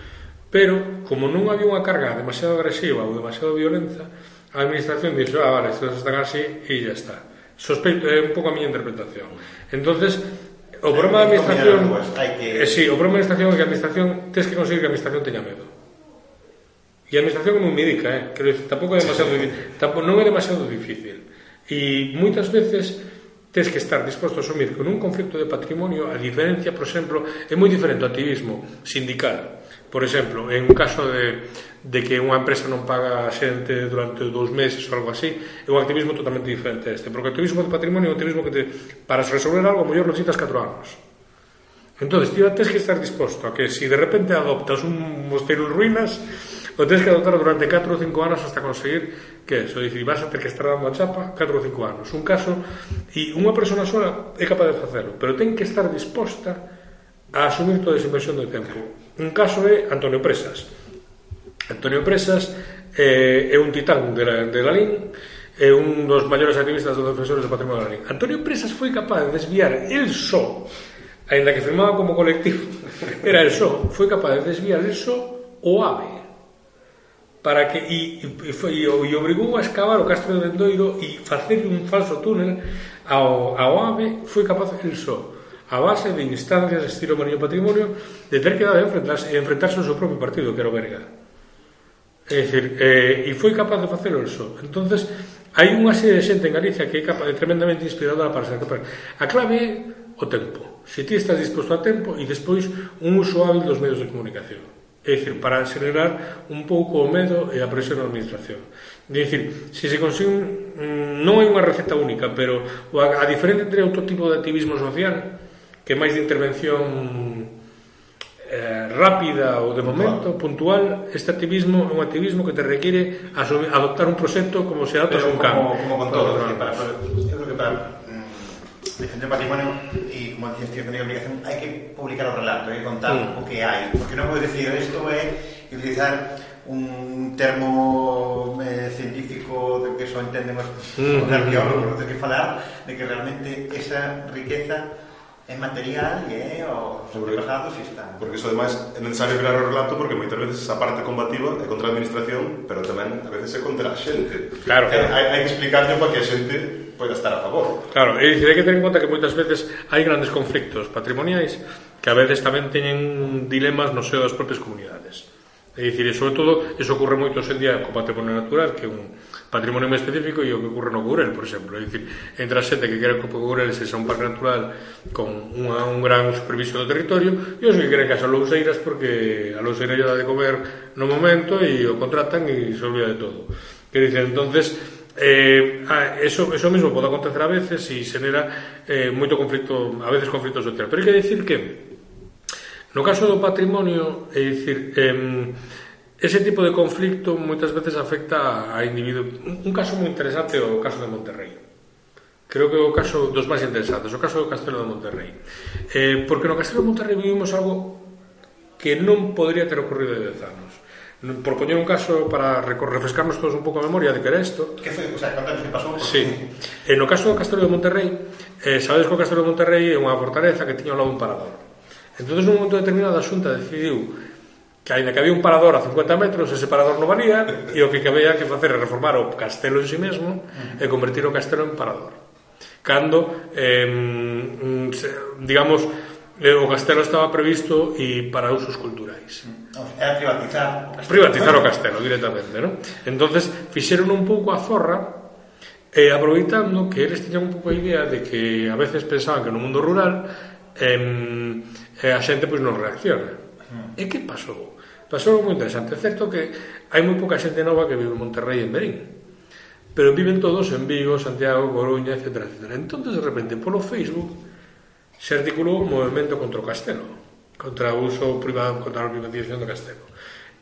Pero, como non había unha carga demasiado agresiva ou demasiado violenta, a administración dixo, ah, vale, estas están así e ya está. Sospeito, é eh, un pouco a miña interpretación. Entonces, o problema da administración que... eh, si, sí, o problema da administración é que a administración tes que conseguir que a administración teña medo e a administración non medica eh? Quero dizer, tampouco é demasiado difícil tampouco, non é demasiado difícil. E moitas veces tes que estar disposto a asumir que nun conflicto de patrimonio a diferencia, por exemplo, é moi diferente o activismo sindical, por exemplo, en un caso de de que unha empresa non paga a xente durante dous meses ou algo así, é un activismo totalmente diferente a este, porque o activismo do patrimonio é un activismo que te, para resolver algo, a mellor necesitas 4 anos. Entón, ti tens que estar disposto a que se si de repente adoptas un mosteiro en ruínas, o tens que adoptar durante 4 ou 5 anos hasta conseguir que eso, dicir, vas a ter que estar dando a chapa 4 ou 5 anos. Un caso, e unha persona sola é capaz de facelo, pero ten que estar disposta a asumir toda esa inversión de tempo. Un caso é Antonio Presas, Antonio Presas eh, é un titán de, la, de Lalín é un dos maiores activistas dos defensores do patrimonio de Lalín. Antonio Presas foi capaz de desviar el só ainda que firmaba como colectivo era el só, foi capaz de desviar el só o AVE para que e, e, e, e obrigou a excavar o Castro de Vendoiro e facer un falso túnel ao, ao AVE foi capaz el só a base de instancias estilo Mariño Patrimonio de ter que enfrentarse, enfrentarse ao seu propio partido, que era o Berga. É dicir, eh, e foi capaz de facelo el só. entonces hai unha serie de xente en Galicia que é capaz, de tremendamente inspiradora para ser capaz. A clave é o tempo. Se ti estás disposto a tempo e despois un uso hábil dos medios de comunicación. É dicir, para acelerar un pouco o medo e a presión da administración. É dicir, se se consigue, non hai unha receta única, pero a, a diferencia entre outro tipo de activismo social, que máis de intervención eh, rápida ou de momento, puntual, este activismo é un activismo que te requiere asumir, adoptar un proxecto como se adopta un campo. Como, como con todo, para, para, yo creo que para mm, defender o patrimonio e, como decías, tío, a obligación, hai que publicar o relato, hai que contar mm. o que hai, porque non podes decir isto é utilizar un termo eh, científico de que só entenden os, mm. os mm, arqueólogos, mm. tens que falar de que realmente esa riqueza é material e é o sobre pasado está. Porque iso, ademais, é necesario crear o relato porque moitas veces esa parte combativa é contra a administración, pero tamén a veces é contra a xente. Claro, claro. Hai, hai que explicarlo para que a xente poida estar a favor. Claro, e dicir, hai que ter en conta que moitas veces hai grandes conflictos patrimoniais que a veces tamén teñen dilemas no seo das propias comunidades. É dicir, e sobre todo, iso ocorre moito hoxe en día co patrimonio natural, que é un, patrimonio moi específico e o que ocurre no Courel, por exemplo. É dicir, entre a xente que quere que o Courel sexa un parque natural con unha, un gran superviso do territorio e os que queren que as alouseiras porque a louseira dá de comer no momento e o contratan e se olvida de todo. Que dicir, entonces, Eh, ah, eso, eso mesmo pode acontecer a veces e xenera eh, moito conflicto a veces conflito social. Pero hai que dicir que no caso do patrimonio, é dicir, eh, ese tipo de conflicto moitas veces afecta a individuo. Un caso moi interesante é o caso de Monterrey. Creo que é o caso dos máis interesantes, o caso do Castelo de Monterrey. Eh, porque no Castelo de Monterrey vivimos algo que non podría ter ocorrido de 10 anos. Por poñer un caso para refrescarnos todos un pouco a memoria de que era isto. Que foi, o sea, que pasou? Sí. Eh, no caso do Castelo de Monterrey, eh, sabedes que o Castelo de Monterrey é unha fortaleza que tiña ao lado un parador. Entón, nun momento determinado, a Xunta decidiu que ainda que había un parador a 50 metros, ese parador non valía e o que había que facer é reformar o castelo en si sí mesmo e convertir o castelo en parador. Cando, eh, digamos, eh, o castelo estaba previsto e para usos culturais. Era privatizar o castelo. Privatizar o castelo directamente, ¿no? Entonces, fixeron un pouco a zorra eh, aproveitando que eles tiñan un pouco a idea de que a veces pensaban que no mundo rural eh, a xente pois non reacciona. Mm. E que pasou? Pasou moi interesante. É certo que hai moi pouca xente nova que vive en Monterrey e en Berín. Pero viven todos en Vigo, Santiago, Coruña, etc. etc. Entón, de repente, polo Facebook, se articulou un movimento contra o castelo, contra o uso privado, contra a privatización do castelo.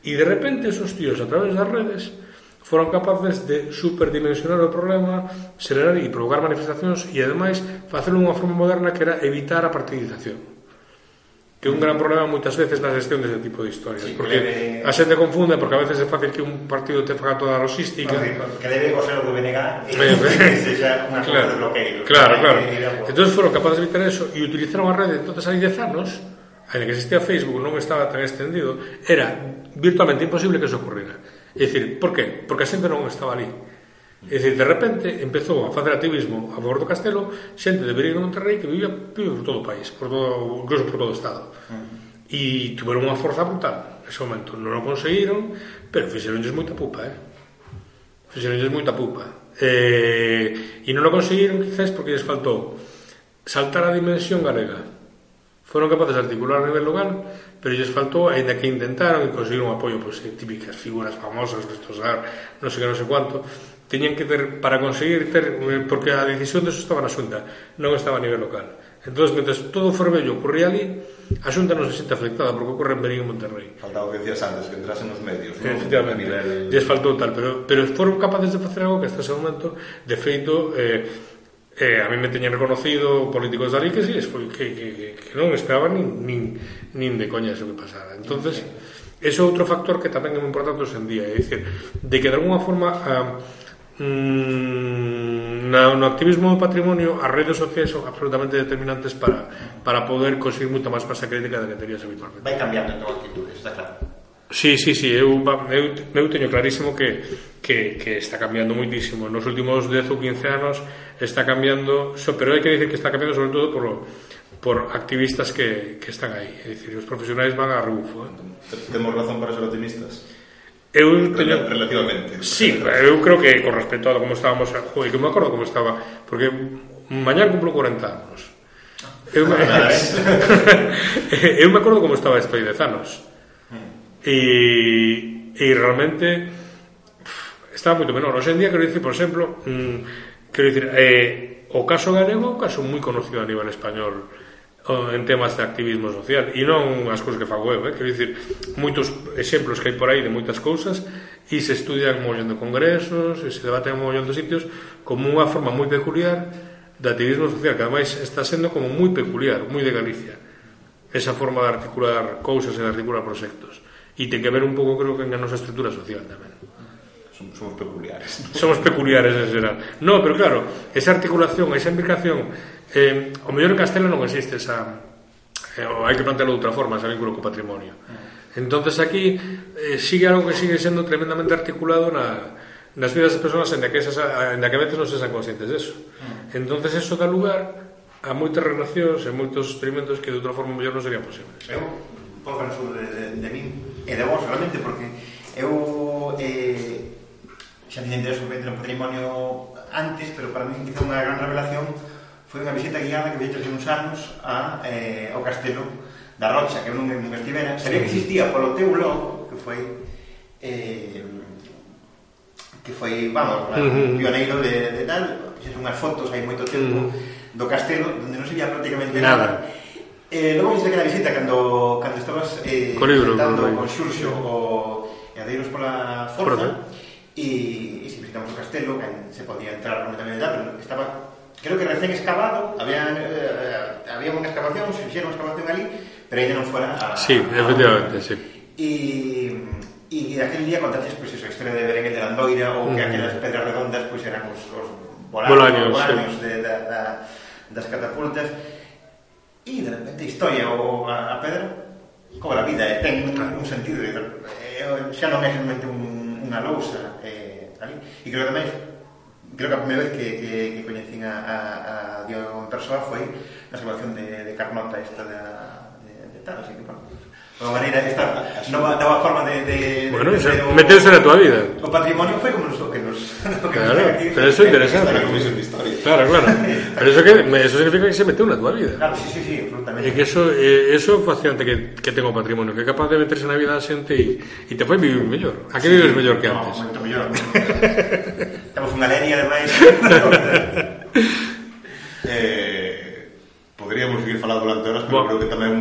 E de repente, esos tíos, a través das redes, foron capaces de superdimensionar o problema, acelerar e provocar manifestacións e, ademais, facelo unha forma moderna que era evitar a partidización que é un gran problema moitas veces na gestión deste tipo de historias sí, porque debe... a xente confunde porque a veces é fácil que un partido te faga toda a logística. Que debe coser o do BNG e que sexa unha claro, de bloqueiro. claro, claro, claro. entón foron capaces de evitar eso e utilizaron a rede. Entonces hai 10 anos en que existía Facebook non estaba tan extendido era virtualmente imposible que eso ocurriera. É dicir, por que? porque a xente non estaba ali. É dicir, de repente empezou a facer activismo a favor do Castelo xente de Berino Monterrey que vivía por todo o país, por todo, incluso por todo o Estado. Uh -huh. E tiveron unha forza brutal nese momento. Non o conseguiron, pero fixeronlles moita pupa, eh? Fixeronlles moita pupa. Eh, e non o conseguiron, quizás, porque lles faltou saltar a dimensión galega. Foron capaces de articular a nivel local, pero lles faltou, aínda que intentaron e conseguiron apoio, pois, pues, típicas figuras famosas, Néstor non sei que, non sei quanto, teñen que ter, para conseguir ter, porque a decisión deso estaba na xunta, non estaba a nivel local. Entón, mentre todo o forbello ocurría ali, a xunta non se sente afectada porque ocorre en Berín e Monterrey. Faltaba o que decías antes, que entrasen nos medios, ¿no? Efectivamente, nivel... lles faltou tal, pero, pero foron capaces de facer algo que hasta ese momento, de feito, eh, eh, a mí me teñen reconocido políticos de ali que, sí, que, que, que non esperaban nin, nin, nin de coña eso que pasara. Entonces, ese é outro factor que tamén é moi importante hoxe en día, é dicir, de que de alguna forma... Eh, mm, na, no activismo do patrimonio as redes sociais son absolutamente determinantes para, para poder conseguir moita máis masa crítica da que terías habitualmente. Vai cambiando entón actitudes, está claro. Sí, sí, sí, eu, eu, eu teño clarísimo que, que, que está cambiando moitísimo. Nos últimos 10 ou 15 anos está cambiando, so, pero hai que dicir que está cambiando sobre todo por, por activistas que, que están aí. É dicir, os profesionais van a rebufo. Eh. Temos razón para ser optimistas? Eu teño... Relativamente. Sí, eu creo que con respecto a como estábamos... Joder, que me acordo como estaba... Porque mañán cumplo 40 anos. Eu me, eh. eu me acordo como estaba isto hai 10 anos. Mm. E, e realmente estaba moito menor. Hoxe en día, quero dicir, por exemplo, mm, quero dicir, eh, o caso galego é un caso moi conocido a nivel español Eh, en temas de activismo social. E non as cousas que fago eu, eh? quero dicir moitos exemplos que hai por aí de moitas cousas e se estudian un mollón de congresos e se debaten un mollón de sitios como unha forma moi peculiar de activismo social, que ademais está sendo como moi peculiar, moi de Galicia esa forma de articular cousas e de articular proxectos. E ten que ver un pouco creo que na nosa estrutura social tamén. Somos, somos peculiares. Somos peculiares en xeral. No, pero claro, esa articulación, esa implicación Eh, o mellor en Castela non existe esa... Eh, hai que plantearlo de outra forma, ese vínculo co patrimonio. Entonces aquí eh, sigue algo que sigue sendo tremendamente articulado na, nas vidas das persoas en que, esas, en que a veces non se san conscientes eso. Entonces eso dá lugar a moitas relacións e moitos experimentos que de outra forma mellor non serían posibles. Eu, por caso de, de, de min, e de vos realmente, porque eu eh, xa dicen de eso, o patrimonio antes, pero para mí quizá unha gran revelación foi unha visita guiada que vexo uns anos a, eh, ao castelo da Rocha, que eu non me estivera. Sabía que existía polo teu blog, que foi eh, que foi, vamos, uh -huh. pioneiro de, de tal, fixes unhas fotos hai moito tempo uh -huh. do castelo, onde non se vía prácticamente nada. nada. Eh, logo fixe aquela visita cando, cando estabas eh, co libro, presentando con Xurxo o Adeiros pola Forza, Forza. E, e se visitamos o castelo, que se podía entrar completamente tal, pero estaba Creo que recén excavado, había, eh, había unha excavación, se fixeron unha excavación ali, pero ainda non fora a... Sí, efectivamente, a... sí. E, e aquel día contaches pois, pues, esa historia de Berenguer de Landoira ou que mm. aquelas pedras redondas pois, pues, eran os, os bolaños, bolaños sí. de, da, da, das catapultas e de repente historia ou a, a pedra como a vida, eh, ten un sentido eh, eh, xa non é realmente un, unha lousa eh, ali. e creo que tamén creo que a primeira vez que, que, que coñecín a, a, a Diogo en persoa foi na salvación de, de Carnota esta da, de, de tal, así que, bueno, de maneira, esta nova, nova forma de... de bueno, de, de, de, meteuse na tua vida. O patrimonio foi como nos Claro, pero eso es interesante. La comisión de historia. Claro, claro. Pero eso, que, eso significa que se mete una tua tu vida. Claro, sí, sí, sí, absolutamente. E que eso, eh, eso fascinante que, que ten o patrimonio, que é capaz de meterse na vida da xente e, e te fai vivir mellor. A que sí, vives mellor que no, antes? No, moito mellor. Estamos unha lenia, ademais. eh, podríamos seguir falando durante horas, pero bueno. creo que tamén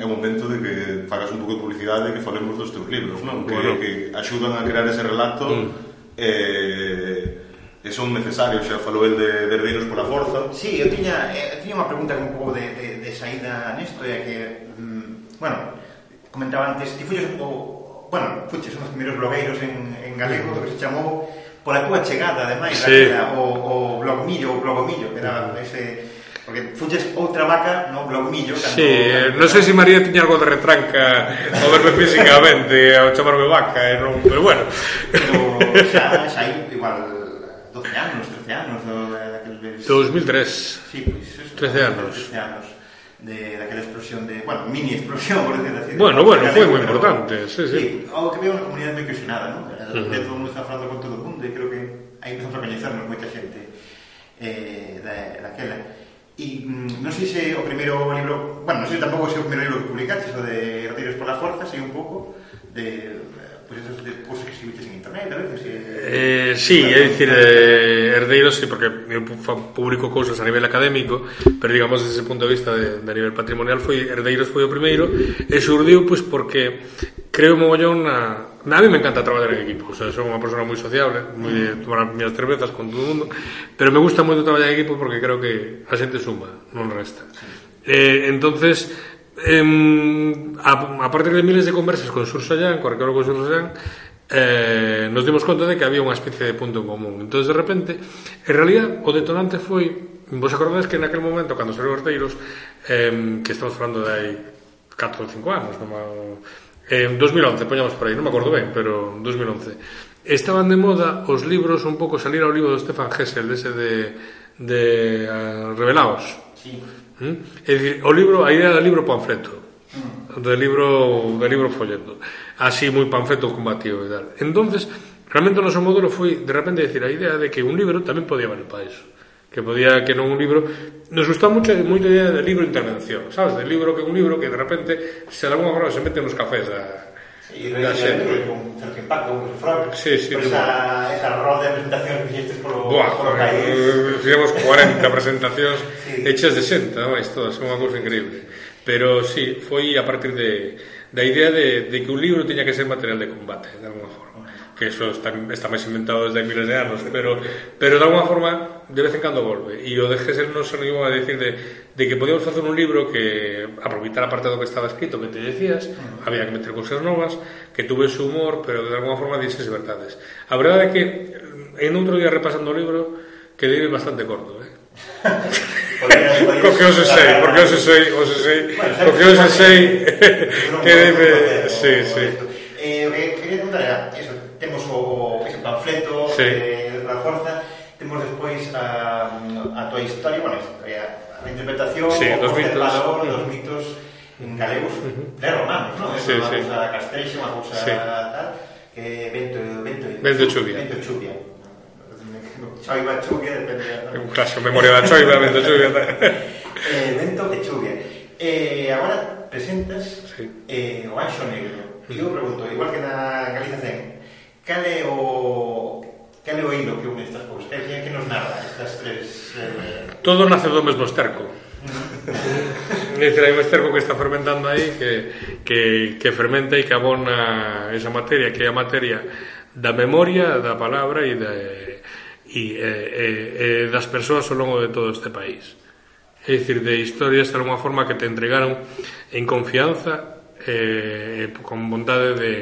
é un momento de que fagas un pouco de publicidade e que falemos dos teus libros, non? Que, bueno. que axudan a crear ese relato mm eh, e son necesarios, xa falou el de, de herdeiros pola forza. Sí, eu tiña, eh, tiña unha pregunta un pouco de, de, de saída nesto, é que, mm, bueno, comentaba antes, ti fuches un pouco, bueno, fuches un dos primeiros blogueiros en, en galego, que se chamou pola túa chegada, ademais, sí. o, o, o blogmillo, o blogomillo, que era ese Porque fuches outra vaca no blaumillo cando... Sí, non sei se María tiña algo de retranca ao verme físicamente ao chamarme vaca, eh, non... pero bueno Pero xa, xa hai igual 12 anos, 13 anos do, daquel... 2003 Sí, pois, pues, 13 anos 13 anos de daquela explosión de, bueno, mini explosión por decir así. Bueno, bueno, foi moi importante, sí, sí. sí algo que veo unha comunidade moi cohesionada, non? Uh. De todo o mundo está falando con todo o mundo e creo que aí empezamos a coñecernos moita xente eh, da, daquela. E mm, non sei se o primeiro libro, bueno, non sei tampouco se o primeiro libro que publicaste, o de Retiros pola Forza, sei un pouco de pues esos de cousas que exhibites en internet, a veces... Eh, eh, sí, é dicir, eh, herdeiros, sí, porque eu publico cousas a nivel académico, pero digamos, desde ese punto de vista de, de nivel patrimonial, foi herdeiros foi o primeiro, e surdiu, pois, porque creo mogollón na, Na mí me encanta traballar en equipo, o sea, son unha persona moi sociable, moi de mm. tomar as miñas cervezas con todo o mundo, pero me gusta moito traballar en equipo porque creo que a xente suma, non resta. Eh, entonces, em, a, a partir de miles de conversas con Sursoyan, co arqueólogo Sallán, eh, nos dimos conta de que había unha especie de punto común. Entón, de repente, en realidad, o detonante foi, vos acordades que naquel momento, cando saiu Orteiros, eh, que estamos falando de aí 4 ou 5 anos, non, en 2011, poñamos por aí, non me acordo ben, pero 2011, estaban de moda os libros un pouco salir ao libro do Stefan Hessel, ese de, de uh, Revelaos. Sí É dicir, o libro, a idea do libro panfleto, mm. do libro, do libro folleto, así moi panfleto combativo e tal. Entonces, realmente o noso modelo foi, de repente, decir a idea de que un libro tamén podía valer para iso. Que podía, que non un libro... Nos gusta mucho, moito a idea de libro intervención, sabes? De libro que un libro que de repente se de alguma forma se mete nos cafés a, Da sempre. Con certo impacto, con Freud. Sí, sí, esa, esa roda de presentación que xestes polo, Buah, polo país. Fixemos 40 presentacións sí. hechas de senta, máis todas, é unha cousa increíble. Pero sí, foi a partir de, da idea de, de que un libro tiña que ser material de combate, de alguma forma. Que eso está, está máis inventado desde miles de anos, pero, pero de alguna forma de vez en cando volve. E o Gesell nos animou a decir de, de que podíamos facer un libro que aproveitar a parte do que estaba escrito, que te decías, había que meter cousas novas, que tuvese humor, pero que de alguna forma dices verdades. A verdade é que en outro día repasando o libro quedei bastante corto, eh? Co que os sei, porque os sei, os sei, co que os sei, Non que debe, podemos sí, sí. Eh, quería contar panfleto sí. eh, da forza temos despois a, a tua historia bueno, eh, a, a interpretación sí, dos mitos. Dos mitos en galegos, uh -huh. de romanos ¿no? sí, unha sí. cousa da Castreixo unha cousa sí. tal que vento, vento, vento chuvia vento chuvia choiva chuvia depende un caso memoria da choiva vento chuvia eh, vento de chuvia eh, agora presentas sí. eh, o Anxo Negro. E Eu pregunto, igual que na Galiza Zen, cal é o cal é o hilo que une estas cousas? Cal é que nos narra estas tres... Eh... Todo nace do mesmo esterco. Dice, hai un esterco que está fermentando aí que, que, que fermenta e que abona esa materia que é a materia da memoria, da palabra e, da, e, e, e das persoas ao longo de todo este país. É dicir, de historias de alguma forma que te entregaron en confianza eh, con vontade de,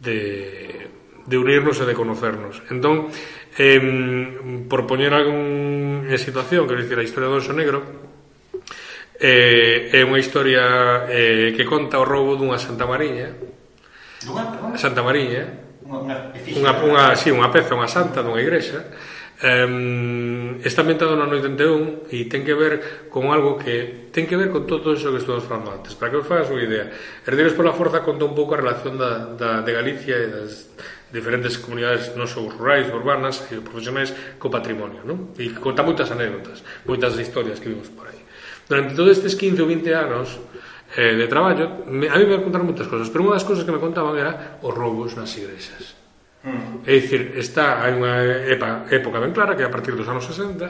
de de unirnos e de conocernos. Entón, eh, por poñer algún en situación, quero dicir, a historia do Oso Negro, eh, é unha historia eh, que conta o roubo dunha Santa Mariña. Dunha? Santa Mariña. Unha, unha, unha, sí, unha peza, unha santa dunha igrexa. Um, está ambientado no ano 81 e ten que ver con algo que ten que ver con todo iso que estuvamos falando antes para que os fagas unha idea Herdeiros pola Forza conta un pouco a relación da, da, de Galicia e das, diferentes comunidades non só rurais, urbanas e profesionais co patrimonio, non? E conta moitas anécdotas, moitas historias que vimos por aí. Durante todos estes 15 ou 20 anos eh, de traballo, me, a mí me contar moitas cosas, pero unha das cousas que me contaban era os roubos nas igrexas. Mm. É dicir, está, hai unha epa, época ben clara que a partir dos anos 60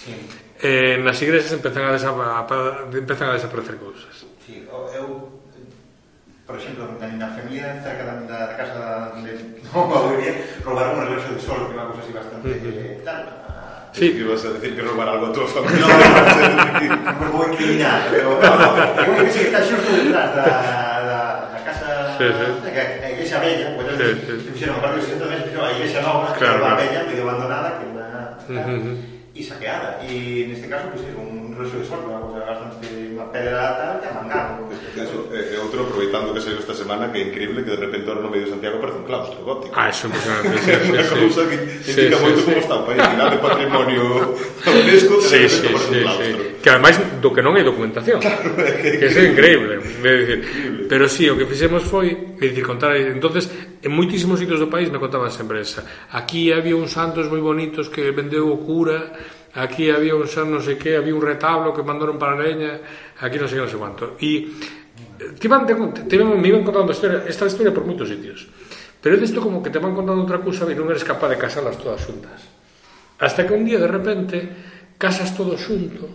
sí. eh, nas igrexas empezan a, desa, a, a, empezan a desaparecer cousas per exemple, la família cerca de, de casa de, no va muy bien, robar un reloj de sol, que una cosa así bastante eh, tal, Sí, que vas a decir que robar algo a tu familia. No, no, como criminal, pero... No, no, que sí que está xusto detrás de, casa... Sí, sí. De, Iglesia Bella, pues, sí, sí. pusieron un barrio centro, pero a Iglesia Nova, claro, que claro. Bella, medio abandonada, que una... Uh -huh. y saqueada. Y en este caso, pues, un un resolvisor para que agarras unha pedra tal que a mangar. Eso, eh, eh, e, e outro, aproveitando que saiu esta semana, que é increíble que de repente ahora no medio de Santiago parece un claustro gótico. Ah, eso impresionante. sí, é unha sí, cousa que indica sí, moito sí, como sí. está o país, final de patrimonio UNESCO, que sí, de repente sí, parece sí, un claustro. Sí. Que ademais do que non hai documentación. Claro, que, que é increíble. decir, increíble. Pero sí, o que fixemos foi, é dicir, contar, entonces, en moitísimos sitios do país me contaban sempre esa. Aquí había uns santos moi bonitos que vendeu o cura, aquí había un xa non sei que, había un retablo que mandaron para a leña, aquí non sei que, non sei quanto. E eh, te van, te, te, me iban contando historia, esta historia por moitos sitios. Pero é isto como que te van contando outra cousa e non eres capaz de casalas todas xuntas. Hasta que un día de repente casas todo xunto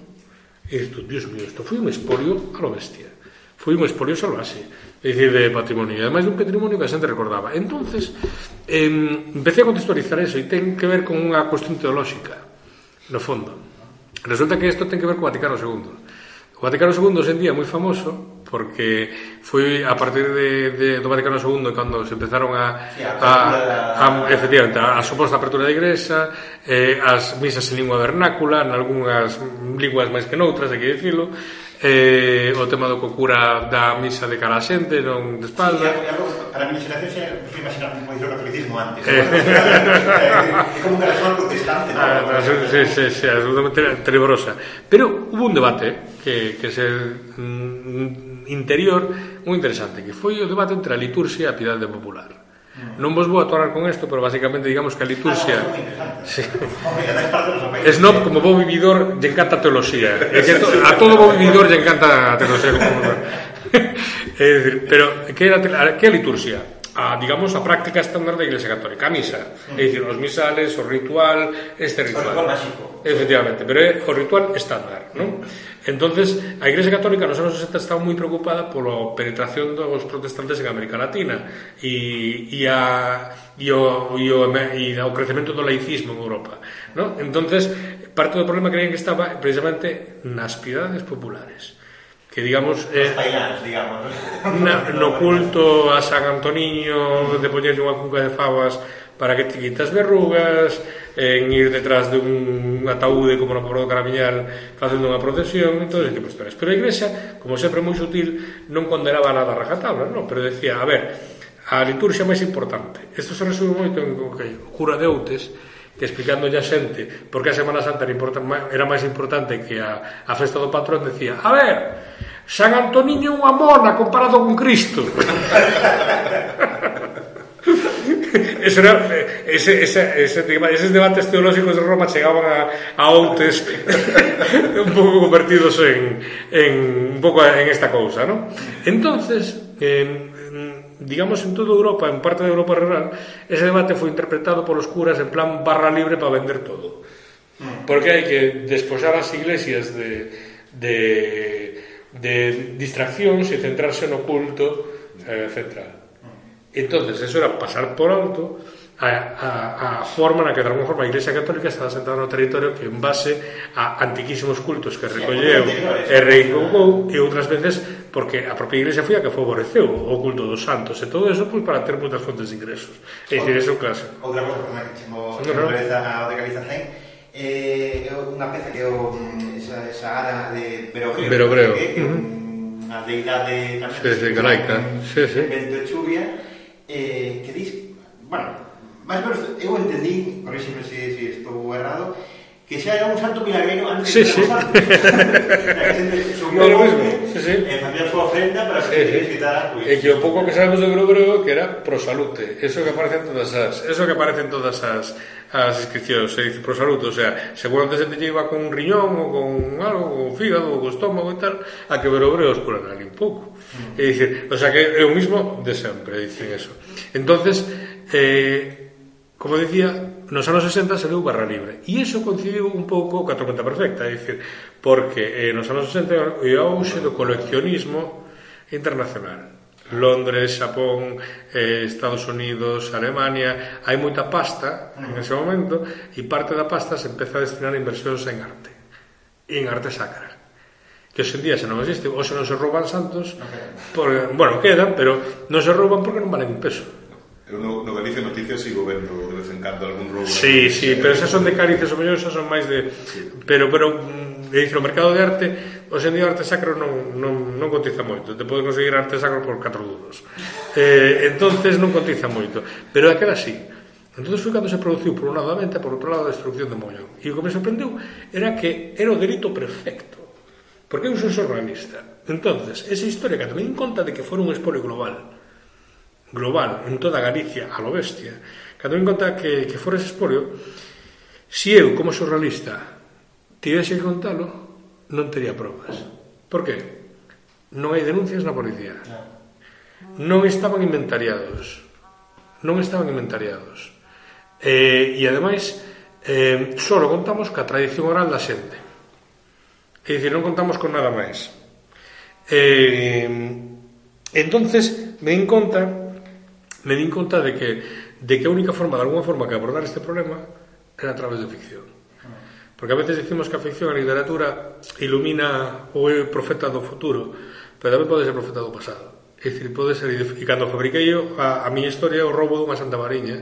e dices, Dios mío, isto foi un espolio a lo bestia. Foi un esporio salvase dicir, de patrimonio, e ademais un patrimonio que a xente recordaba. Entonces, eh, empecé a contextualizar eso e ten que ver con unha cuestión teolóxica no fondo. Resulta que isto ten que ver co Vaticano II. O Vaticano II hoxe en día é moi famoso porque foi a partir de, de, do Vaticano II cando se empezaron a, sí, a, a, a, a efectivamente, a, a suposta apertura da igrexa eh, as misas en lingua vernácula en algunhas linguas máis que noutras, hai que dicilo eh, o tema do cocura da misa de cara a xente, non de espalda. Sí, algo, para a miña xeración fui imaginar un pois o catolicismo antes. Eh. eh. é como un razón protestante, non? Ah, no, sí, sí, sí, sí, absolutamente tenebrosa. Pero hubo un debate que, que se mm, interior moi interesante, que foi o debate entre a liturxia e a piedade popular. Mm. Non vos vou atorar con isto, pero basicamente digamos que a liturxia sí. Snob como bo vividor lle encanta a teoloxía. É que to, a todo bo vividor lle encanta a teoloxía como é dicir, pero que era que a liturxia? A, digamos, a práctica estándar da Iglesia Católica, a misa. É dicir, os misales, o ritual, este ritual. O ritual máxico. Efectivamente, pero é o ritual estándar, non? Entonces, a Igrexa Católica nos anos 60 estaba moi preocupada pola penetración dos protestantes en América Latina e, e, a, e, o, e, o, e o crecemento do laicismo en Europa. ¿no? Entonces, parte do problema creían que estaba precisamente nas piedades populares que digamos eh, pailanos, digamos na, no culto a San Antoniño de poñerlle unha cunca de favas para que te quitas verrugas, en ir detrás dun ataúde como no Porto Carabiñal facendo unha procesión, entón, que posturas. Pero a Iglesia, como sempre moi sutil, non condenaba nada a rajatabla, non? pero decía, a ver, a liturxia máis importante. Isto se resume moito en que o cura de Outes, que explicando a xente por que a Semana Santa era, importan, era máis importante que a, a festa do patrón, decía, a ver, San Antoniño é unha mona comparado con Cristo. Eso era, ese, ese, ese, eses debates teolóxicos de Roma chegaban a, a un pouco convertidos en, en un pouco en esta cousa, ¿no? Entonces, eh, digamos en toda Europa, en parte de Europa rural, ese debate foi interpretado polos curas en plan barra libre para vender todo. Porque hai que despoxar as iglesias de, de, de distraccións centrarse no culto eh, central. Entonces, eso era pasar por alto a, a, a, forma na que de alguma forma a Iglesia Católica estaba sentada no territorio que en base a antiquísimos cultos que recolleu e reivindicou e outras veces porque a propia Iglesia foi a que favoreceu o culto dos santos e todo eso pues, para ter moitas fontes de ingresos É dicir, eso claro. Outra cosa que me chamo no, no. a decalización eh, é eh, unha peza que é o, mm, esa, esa ara de Berobreo, Berobreo. Que, uh -huh. unha deidade sí, sí, galaica sí, sí. vento chuvia eh, que dis, bueno, máis menos, eu entendí, corríxeme se, se estou errado, que xa era un santo milagreiro antes sí, de ser sí. santo. Subiu ao monte sí, sí. e facía a súa ofrenda para que sí, sí. quitara pues. E que o pouco que sabemos do grupo que era pro salute, eso que aparece en todas as, eso que aparece en todas as as inscripcións, se dice pros adultos, o sea, seguramente se te iba con un riñón ou con algo, con o fígado ou con estómago e tal, a que ver obreos por ali un pouco. Mm. E dicir, o sea, que é o mismo de sempre, dicen eso. Entonces, eh, como dicía, nos anos 60 se deu barra libre e iso coincidiu un pouco coa tormenta perfecta é dicir, porque eh, nos anos 60 o auxe do coleccionismo internacional Londres, Xapón, eh, Estados Unidos, Alemania, hai moita pasta en ese momento e parte da pasta se empeza a destinar a inversións en arte, en arte sacra que hoxe en día xa non existe, hoxe non se rouban santos, porque, bueno, quedan, pero non se rouban porque non valen un peso. Eu no, no Galicia Noticias sigo vendo de vez en cando algún roubo. Sí, sí, pero esas son de Cárices, o mellor esas son máis de... Sí. Pero, pero mm, de dicir, o mercado de arte, hoxe en día o arte sacro non, non, non cotiza moito, te podes conseguir arte sacro por 4 duros. Eh, entonces non cotiza moito, pero aquela sí. Entón foi cando se produciu por un lado a venta, por outro lado a destrucción de Mollón. E o que me sorprendeu era que era o delito perfecto. Porque eu sou xornalista. Entonces, esa historia que tamén conta de que foi un espolio global, global, en toda Galicia, a lo bestia, cando me conta que, que fora ese espolio, si eu, como xornalista, tivese que contalo, non tería probas. Por qué? Non hai denuncias na policía. Non estaban inventariados. Non estaban inventariados. Eh, e ademais, eh, só contamos ca tradición oral da xente. É dicir, non contamos con nada máis. Eh, entonces, me din conta, me din conta de que de que a única forma, de alguna forma, que abordar este problema era a través de ficción. Porque a veces dicimos que a ficción, a literatura, ilumina o é profeta do futuro, pero tamén pode ser profeta do pasado. É dicir, pode ser... E cando fabriquei a, a miña historia o robo dunha Santa Mariña,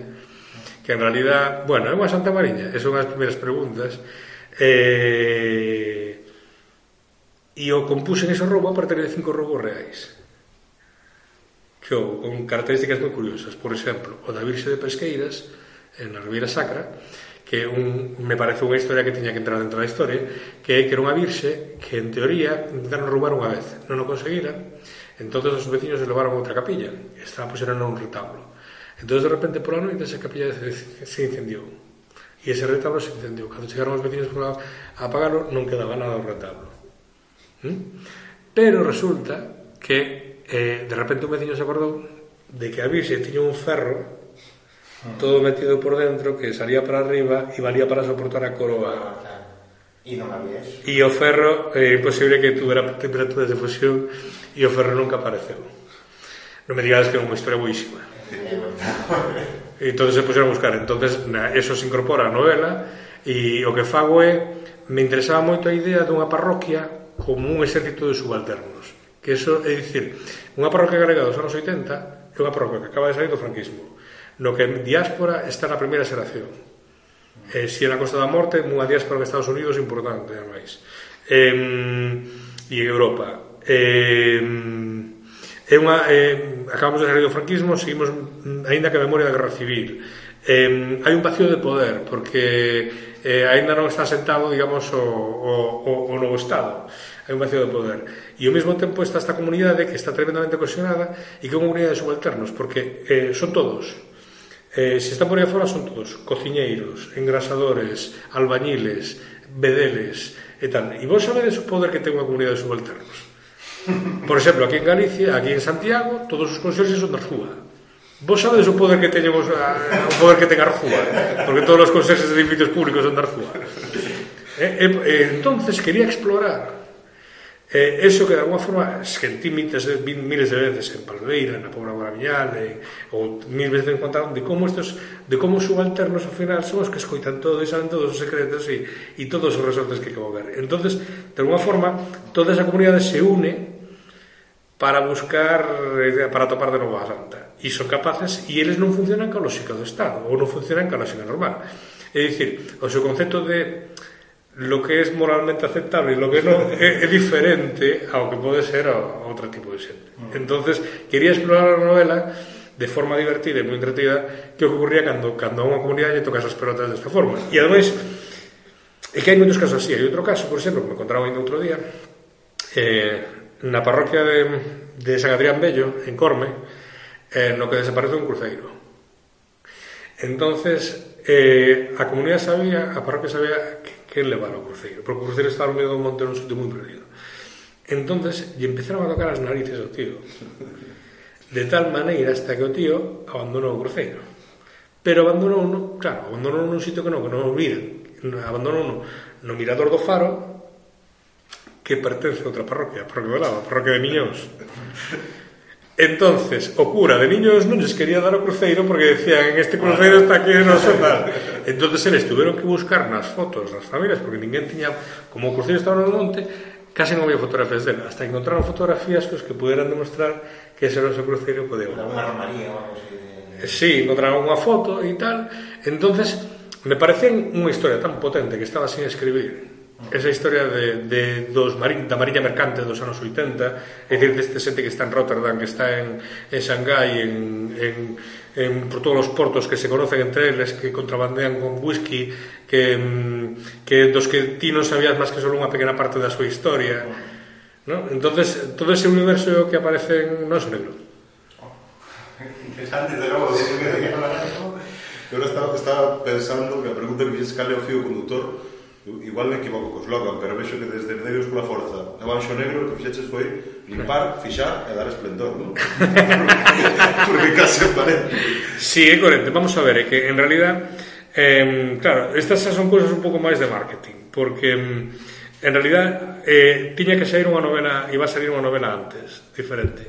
que en realidad, bueno, é unha Santa Mariña, son as primeiras preguntas, eh, e o compuxen ese robo a partir de cinco robos reais que o, con características moi curiosas. Por exemplo, o da Virxe de Pesqueiras, en a Ribeira Sacra, que un, me parece unha historia que tiña que entrar dentro da historia, que é que era unha virxe que, en teoría, intentaron roubar unha vez, non o conseguiran, entonces os veciños se levaron a outra capilla, estaba puseron un retablo. Entonces, de repente, pola noite, esa capilla se, se incendiou. E ese retablo se incendiou. Cando chegaron os veciños a apagarlo, non quedaba nada do retablo. ¿Mm? Pero resulta que, eh, de repente, un veciño se acordou de que a virxe tiña un ferro todo metido por dentro que salía para arriba e valía para soportar a coroa. Ah, e non había eso e o ferro é eh, imposible que tuvera temperaturas de fusión e o ferro nunca apareceu non me digas que é unha historia buísima e entón se puseron a buscar. Entonces na, eso se incorpora a novela e o que fago é me interesaba moito a idea dunha parroquia como un exército de subalternos. Que eso, é dicir, unha parroquia galega dos anos 80 é unha parroquia que acaba de sair do franquismo. Lo que en diáspora está na primeira xeración. Eh, si é na Costa da Morte, unha diáspora que Estados Unidos importante, ademais. Eh, e Europa. Eh, é unha, eh, acabamos de salir do franquismo, seguimos, mm, aínda que a memoria da Guerra Civil. Eh, hai un vacío de poder, porque eh, aínda non está sentado, digamos, o, o, o novo Estado hai un vacío de poder. E ao mesmo tempo está esta comunidade que está tremendamente cohesionada e que é unha comunidade de subalternos, porque eh, son todos. Eh, se están por aí fora son todos cociñeiros, engrasadores, albañiles, bedeles e tal. E vos sabedes o poder que ten unha comunidade de subalternos. Por exemplo, aquí en Galicia, aquí en Santiago, todos os conserxes son da Rúa. Vos sabedes o poder que teñemos a, eh, o poder que ten a Rúa, porque todos os conserxes de edificios públicos son da Rúa. Eh, eh, entonces quería explorar E iso que de alguma forma esquentí miles de, miles de veces en Palmeira, na Pobra Guaraviñal, e, ou mil veces me contaron de como estos, de como subalternos ao final son os que escoitan todo e saben todos os secretos e, e todos os resortes que como ver. Entonces, de alguma forma, toda esa comunidade se une para buscar, eh, para topar de novo a santa. E son capaces, e eles non funcionan ca lógica do Estado, ou non funcionan ca lógica normal. É dicir, o seu concepto de lo que es moralmente aceptable y lo que no é, é diferente ao que pode ser a, a outro tipo de xente. Mm. Entonces, quería explorar a novela de forma divertida e moi entretida que ocurría cando, cando a unha comunidade lle tocas as pelotas desta forma. E ademais, é que hai moitos casos así. Hai outro caso, por exemplo, que me encontraba ainda outro día, eh, na parroquia de, de San Adrián Bello, en Corme, eh, no que desaparece un cruceiro. Entonces, eh, a comunidade sabía, a parroquia sabía que quen levar ao cruceiro, porque o cruceiro estaba no medio do monte, era un sitio moi perdido. Entonces, lle empezaron a tocar as narices ao tío. De tal maneira hasta que o tío abandonou o cruceiro. Pero abandonou, no, claro, abandonou nun sitio que non, que non o miran. Abandonou no, no mirador do faro que pertence a outra parroquia, a parroquia de Lava, a parroquia de Miñóns. Entonces, o cura de niños non les quería dar o cruceiro porque decían, en este cruceiro está aquí non se tal. Entonces, eles tuveron que buscar nas fotos das familias porque ninguén tiña, como o cruceiro estaba no monte, case non había fotografías dela, hasta encontraron fotografías cos que puderan demostrar que ese era o seu cruceiro podeu. Unha armaría, vamos. Que... Sí, encontraron unha foto e tal. Entonces, me parecen unha historia tan potente que estaba sin escribir esa historia de, de dos marín, da Mariña Mercante dos anos 80 é dicir, deste xente que está en Rotterdam que está en, en Shanghai en, en, en, por todos os portos que se conocen entre eles que contrabandean con whisky que, mm, que dos que ti non sabías máis que só unha pequena parte da súa historia ¿no? entonces todo ese universo que aparece en é negro interesante, de logo, de que eu estaba, estaba pensando que a pregunta que fixes cal é o fío conductor igual me equivoco co slogan, pero vexo que desde Negros pola Forza a Banxo Negro o que fixeches foi limpar, fixar e dar esplendor, non? Porque case aparente. Sí, é coherente. Vamos a ver, é que en realidad eh, claro, estas son cousas un pouco máis de marketing, porque en realidad eh, tiña que sair unha novela, iba a salir unha novela antes, diferente,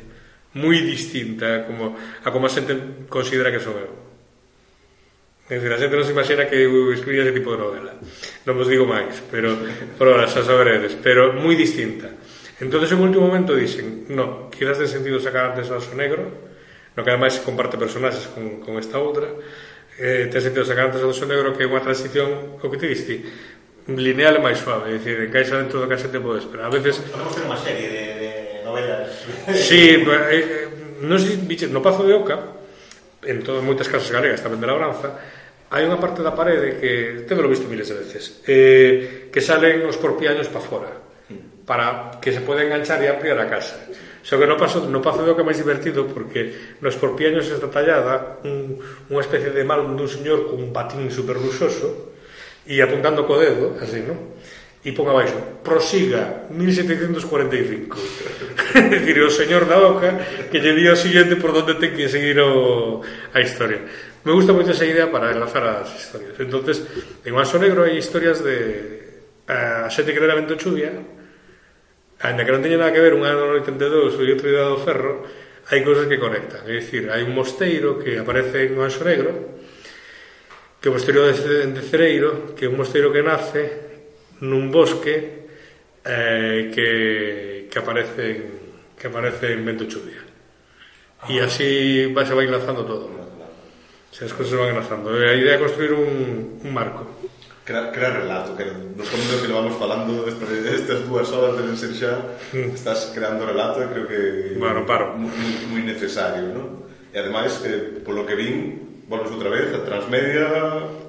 moi distinta como a como a xente considera que sou eu Quer dizer, a xente non se imagina que eu escribía ese tipo de novela. Non vos digo máis, pero por ahora xa saberedes, pero moi distinta. Entonces, en último momento dixen, no, quizás ten sentido sacar antes o negro, no que ademais comparte personaxes con, con esta outra, eh, ten sentido sacar antes o negro que é unha transición, o que te diste, lineal e máis suave, é dicir, encaixa dentro do que a xente pode esperar. A veces... Podemos ter unha serie de, de novelas. sí, eh, eh, non sei, no Pazo de Oca, en todas moitas casas galegas tamén de labranza, hai unha parte da parede que, tevelo visto miles de veces, eh, que salen os corpiaños para fora, para que se pode enganchar e ampliar a casa. Só que no paso, no paso do que é máis divertido porque nos corpiaños está tallada un, unha especie de mal dun señor cun patín super luxoso e apuntando co dedo, así, non? e pon abaixo prosiga 1745 dicir, o señor da Oca que lle di o siguiente por onde ten que seguir o, a historia me gusta moito esa idea para enlazar as historias. Entonces en Oaso Negro hai historias de a xente que era vento chuvia ainda que non teña nada que ver un ano 82 e outro día do ferro hai cousas que conectan. É dicir, hai un mosteiro que aparece en Oaso Negro que o mosteiro de Cereiro que é un mosteiro que nace nun bosque eh, que, que aparece que aparecen vento chuvia. Ah, e así vai, se vai enlazando todo. Se as cousas van enlazando. A idea é construir un, un marco. Crear, relato, que nos momentos que lo vamos falando destas, estas dúas horas de ensenxar, hmm. estás creando relato e creo que bueno, paro. Muy, muy necesario, ¿no? E ademais, eh, polo que vin, volves outra vez a Transmedia,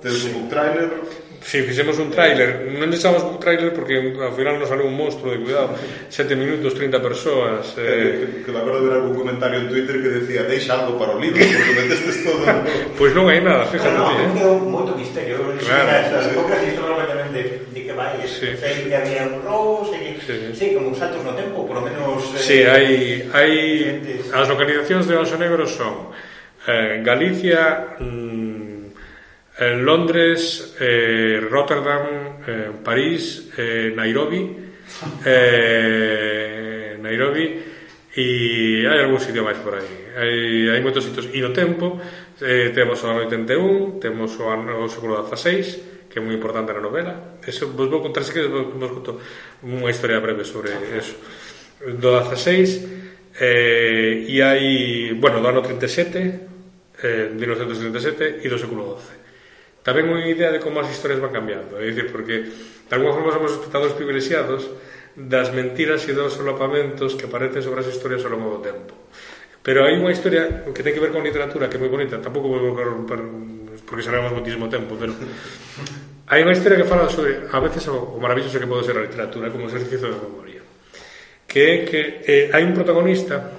tedes sí. un trailer, si fixemos un tráiler, non deixamos un tráiler porque ao final nos sale un monstruo de cuidado, 7 minutos, 30 persoas. Eh... Que, que, que, que de ver algún comentario en Twitter que decía, deixa algo para o libro, porque metestes todo. pois pues non hai nada, fíjate no, no, ti. Eh? Moito misterio, claro. as poucas historias de, de que vai, eh. sí. sei que había un robo, sei que, sí. sí, como saltos no tempo, por lo menos... Eh, sí, hai, hai... As localizacións de Oso Negro son eh, Galicia, mm, en Londres, eh, Rotterdam, eh, París, eh, Nairobi, eh, Nairobi e hai algún sitio máis por aí. Hai, hai moitos sitios e no tempo, eh, temos o ano 81, temos o ano o século XVI, que é moi importante na novela. Eso, vos vou contar, se que vos, vos conto unha historia breve sobre eso. Do XVI, eh, e hai, bueno, do ano 37, eh, 1937 e do século XII tamén unha idea de como as historias van cambiando. É dicir, porque de alguma forma somos espectadores privilexiados das mentiras e dos solapamentos que aparecen sobre as historias ao longo do tempo. Pero hai unha historia que ten que ver con literatura que é moi bonita, tampouco vou corromper porque sabemos moitísimo tempo, pero hai unha historia que fala sobre a veces o, o maravilloso que pode ser a literatura como exercicio de memoria. Que é que eh, hai un protagonista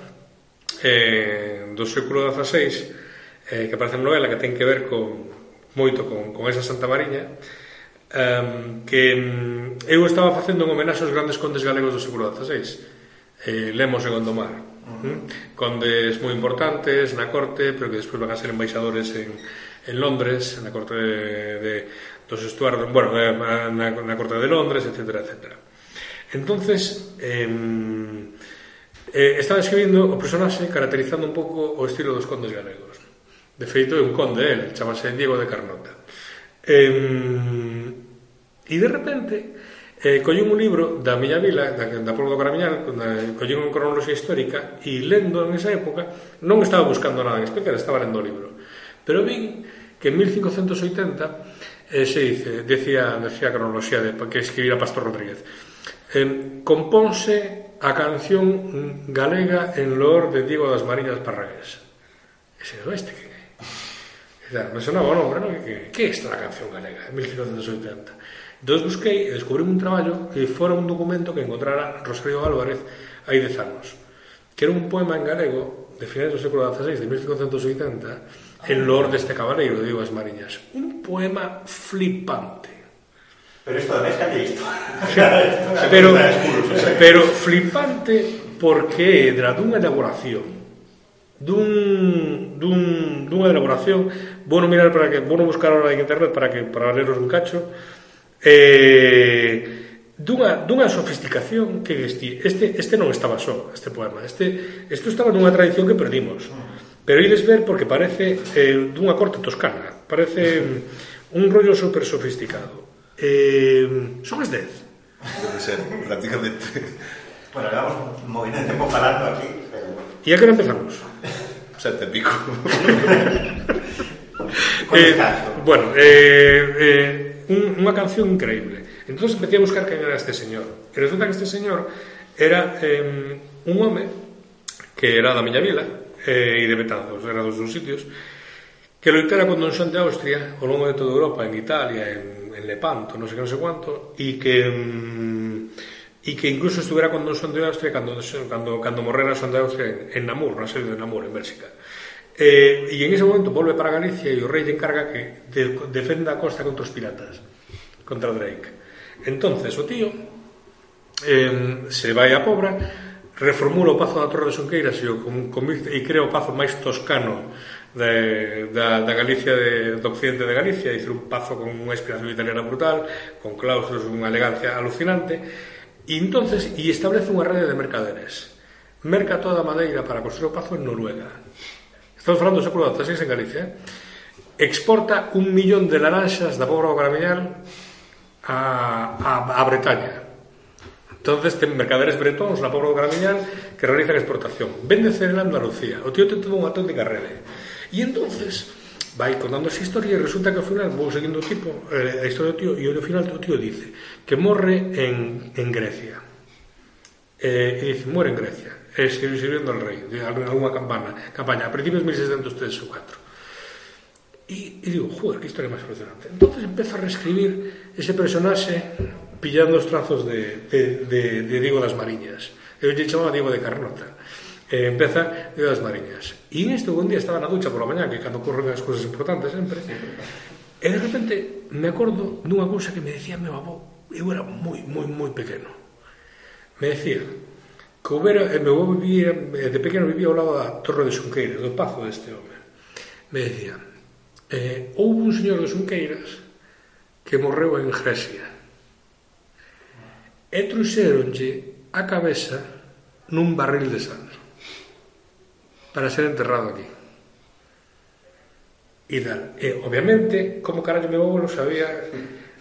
eh, do século XVI eh, que aparece en novela que ten que ver con moito con, con esa Santa Mariña um, que um, eu estaba facendo un homenaxe aos grandes condes galegos do século XVI eh, Lemos e Gondomar uh -huh. Hm? condes moi importantes na corte pero que despois van a ser embaixadores en, en Londres na corte de, de dos Estuardo bueno, eh, na, na corte de Londres etc. etc. entonces eh, eh, estaba escribindo o personaxe caracterizando un pouco o estilo dos condes galegos De feito, é un conde, el, chamase Diego de Carnota. Eh, e de repente, eh, collín un libro da miña vila, da, da Pueblo do Caramiñal, collín unha cronoloxía histórica, e lendo en esa época, non estaba buscando nada en especial, estaba lendo o libro. Pero vin que en 1580 eh, se dice, decía, decía a cronoloxía de, que escribira Pastor Rodríguez, eh, compónse a canción galega en loor de Diego das Mariñas Parragués. Ese, este, que Claro, me sonaba o nombre, non? Que, que é esta a canción galega, en 1980. Entón busquei e descubrí un traballo que fora un documento que encontrara Rosario Álvarez hai dez anos, que era un poema en galego de finales do século XVI, de 1580, en lor deste cabaleiro, de Ibas Mariñas. Un poema flipante. Pero isto ademais calla isto. pero, pero flipante porque era dunha elaboración dun, dun, dunha elaboración. Vou non mirar para que vou non buscar ahora en internet para que para leros un cacho. Eh, dunha, dunha sofisticación que este, este, este non estaba só este poema. Este, isto estaba nunha tradición que perdimos. Pero ides ver porque parece eh, dunha corte toscana. Parece un rollo super sofisticado eh, son as 10 debe ser prácticamente. Bueno, llevamos un de tempo falando aquí pero... e a que empezamos? sete e pico. eh, bueno, eh, eh, un, unha canción increíble. Entón empecé a buscar quen era este señor. E resulta que este señor era eh, un home que era da miña vila eh, e de Betanzos, era dos dos sitios, que loitara con Don Xoan de Austria ao longo de toda Europa, en Italia, en, en Lepanto, non sei que non sei quanto, e que... Mm, e que incluso estuvera con Son de Austria cando, cando, cando morrera Son de Austria en, en Namur, na sede de Namur, en Bélxica. Eh, e en ese momento volve para Galicia e o rei encarga que de, defenda a costa contra os piratas, contra Drake. Entonces o tío eh, se vai a Pobra, reformula o Pazo da Torre de Sonqueiras e, o, conviz, e crea o Pazo máis toscano de, da, da Galicia de, do occidente de Galicia, dicir un pazo con unha inspiración italiana brutal, con claustros, unha elegancia alucinante, E entonces, e establece unha rede de mercaderes. Merca toda a madeira para construir o pazo en Noruega. Estamos falando do século XVI en Galicia. Eh? Exporta un millón de laranxas da Pobra do Caramellal a, a, a Bretaña. Entonces ten mercaderes bretóns na Pobra do Gramillán que realizan exportación. Vende cereal en Andalucía. O tío ten todo unha auténtica rede. E ¿eh? entonces vai contando esa historia e resulta que ao final vou seguindo o tipo eh, a historia do tío e ao final o tío dice que morre en, en Grecia. Eh, e dice, muere en Grecia e sirviendo al rei de alguna campana, campaña a principios de 1603 ou 4 e, e digo, joder, que historia máis emocionante entonces empezo a reescribir ese personaxe pillando os trazos de, de, de, de Diego das Mariñas. Eu lle chamaba Diego de Carnota e empeza Día das Mariñas. E isto un día estaba na ducha pola mañá, que cando corren as cousas importantes sempre, e de repente me acordo dunha cousa que me decía meu avó, eu era moi, moi, moi pequeno. Me decía que o e eh, meu avó vivía, eh, de pequeno vivía ao lado da Torre de Xunqueiras, do pazo deste home. Me decía, eh, houve un señor de Xunqueiras que morreu en Grecia. E truxeronlle a cabeza nun barril de sal para ser enterrado aquí. E, tal. e eh, obviamente, como carallo meu avó non sabía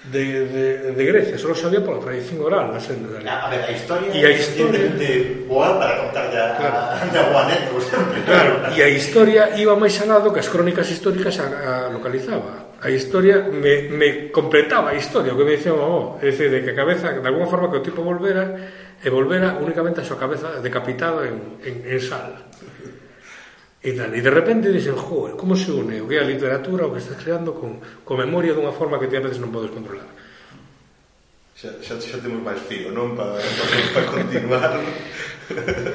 de, de, de Grecia, só sabía pola tradición oral, non sei de A ver, a historia, e a historia de boa para contar ya claro. a Guaneto, ¿eh? sempre. Claro, e a historia iba máis sanado que as crónicas históricas a, a localizaba. A historia me, me completaba a historia, o que me dicía o avó, é dicir, de que a cabeza, de alguma forma que o tipo volvera, e volvera únicamente a súa cabeza decapitada en, en, en sal. E, tal. e de repente dixen, joder, como se une o que é a literatura, o que estás creando con, con memoria dunha forma que ti a veces non podes controlar. Xa, xa, xa temos máis fío, non? Para, para, para continuar.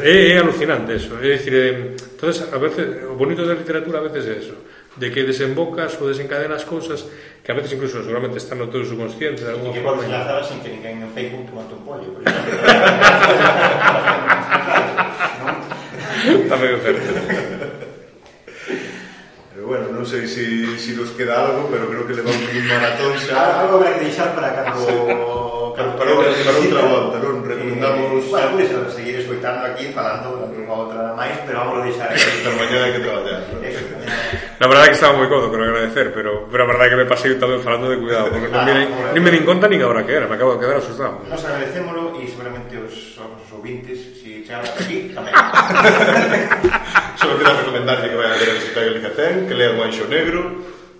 é, é alucinante eso. É dicir, eh, entonces, a veces, o bonito da literatura a veces é eso, de que desembocas ou desencadenas cousas que a veces incluso seguramente están no teu subconsciente de alguma forma. Que podes lanzar sin que ninguén en Facebook te mate un pollo, por exemplo. Tamén é certo bueno, non sei se si, si nos queda algo, pero creo que levamos un maratón xa. Algo vai deixar para cando... Cando para, para, para outra volta, non? Recomendamos... Eh, bueno, podes pues, seguir escoitando aquí, falando unha outra máis, pero vamos a deixar... Esta mañá hai que traballar, non? La verdade que estaba moi codo, quero agradecer, pero, pero a verdade que me pasei tamén falando de cuidado, porque ah, non, me, nin me din conta nin a hora que era, me acabo de quedar asustado. Nos agradecémolo e seguramente os, os ouvintes Cristiano está aquí, tamén. Só quero recomendarlle que vayan a ler a visita de Galicia Galicacén, que lean o Anxo Negro,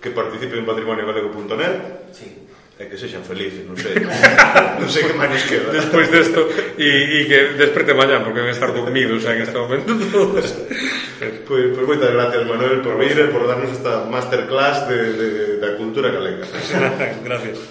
que participe en patrimoniogalego.net. Sí. E que sexan felices, non sei. non sei que máis nos queda. Despois desto, e, e que desperte mañán, porque ven estar dormidos en este momento todos. Pois pues, pues, moitas gracias, Manuel, por vir e por darnos esta masterclass de, de, da cultura galega. gracias.